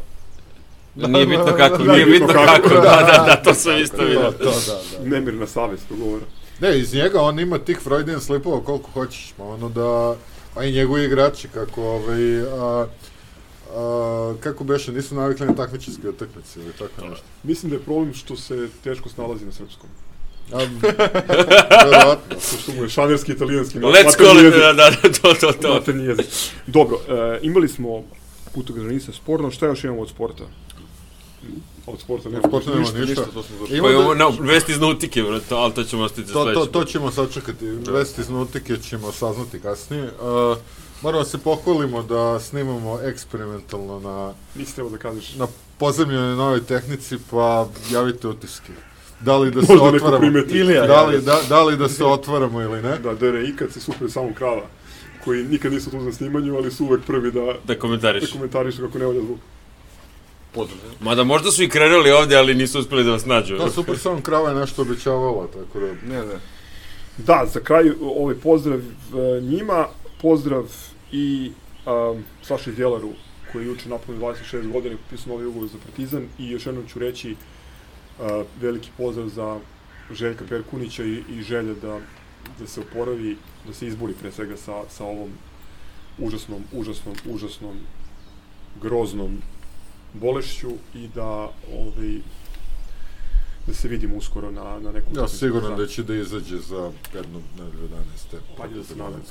nije bitno kako, Da, nije bitno kako, da, da, da, to sam isto To, vidio. to, da, da. Nemirna savest govora. Ne, iz njega on ima tih Freudian slipova koliko hoćeš, ono da, a i njegovi igrači kako ovaj, a, a, kako beše, nisu navikli na takmičarske utakmice ili tako nešto. Mislim da je problem što se teško snalazi na srpskom. Verovatno. Što mu je šanerski, italijanski, Let's call it, jezik. da, da, to, to, to. Jezik. Dobro, e, imali smo putu granica sporno, šta još imamo od sporta? Od sporta nema. sporta nema ništa. to smo završili. Ima Pa da- imamo, no, vesti iz Nautike, brate, ali to ćemo ostaviti za To, to, to ćemo sačekati. Vesti iz Nautike ćemo saznati kasnije. Uh, moramo se pohvalimo da snimamo eksperimentalno na, Nisi trebao da kažeš. na pozemljenoj novoj tehnici, pa javite utiske. Da li da se Možda otvaramo, primeti. Ilija, da, li, javi da, da li da se otvaramo ili ne. Da, DRI kad se super samo krava, koji nikad nisu tu na snimanju, ali su uvek prvi da, Da da komentariš. komentarišu kako ne valja zvuk. Mada možda su i krenuli ovde, ali nisu uspeli da vas nađu. Da, Super Sound Krava je nešto obećavala, tako da... Ne, ne. Da, za kraj ovaj pozdrav e, njima, pozdrav i um, Saši Djelaru koji je juče napunio 26 godina i potpisao novi ugovor za Partizan i još jednom ću reći uh, veliki pozdrav za Željka Perkunića i, i želje da, da se oporavi, da se izbori pre svega sa, sa ovom užasnom, užasnom, užasnom, groznom bolešću i da ovaj, da se vidimo uskoro na, na nekom... Ja siguran da će da izađe za jednu nedelju 11. Hajde da se nadam.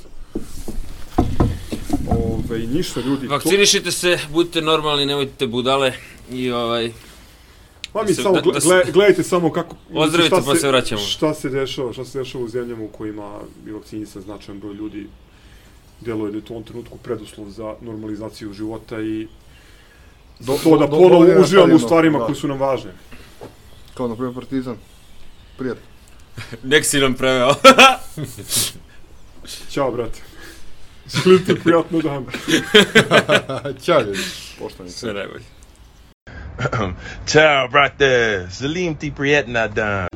Ove, ništa ljudi, Vakcinišite se, budite normalni, nemojte budale i ovaj... Pa mi se- samo da- da se- gle- gledajte samo kako Ozdravite šta pa se vraćamo. Šta se dešava, šta se dešava u zemljama u kojima je vakcinisan značajan broj ljudi. Deluje da je to u ovom trenutku preduslov za normalizaciju života i Do- to da do- ponovo dovoljno uživamo u stvarima da. koje su nam važne. Kao na primjer Partizan. Prijatno. Nek si nam preveo. Ćao, brate. Želim ti prijatno dan. Ćao ljudi. Poštovani. Sve najbolje. Ciao, brate. Salim ti prijetna dan.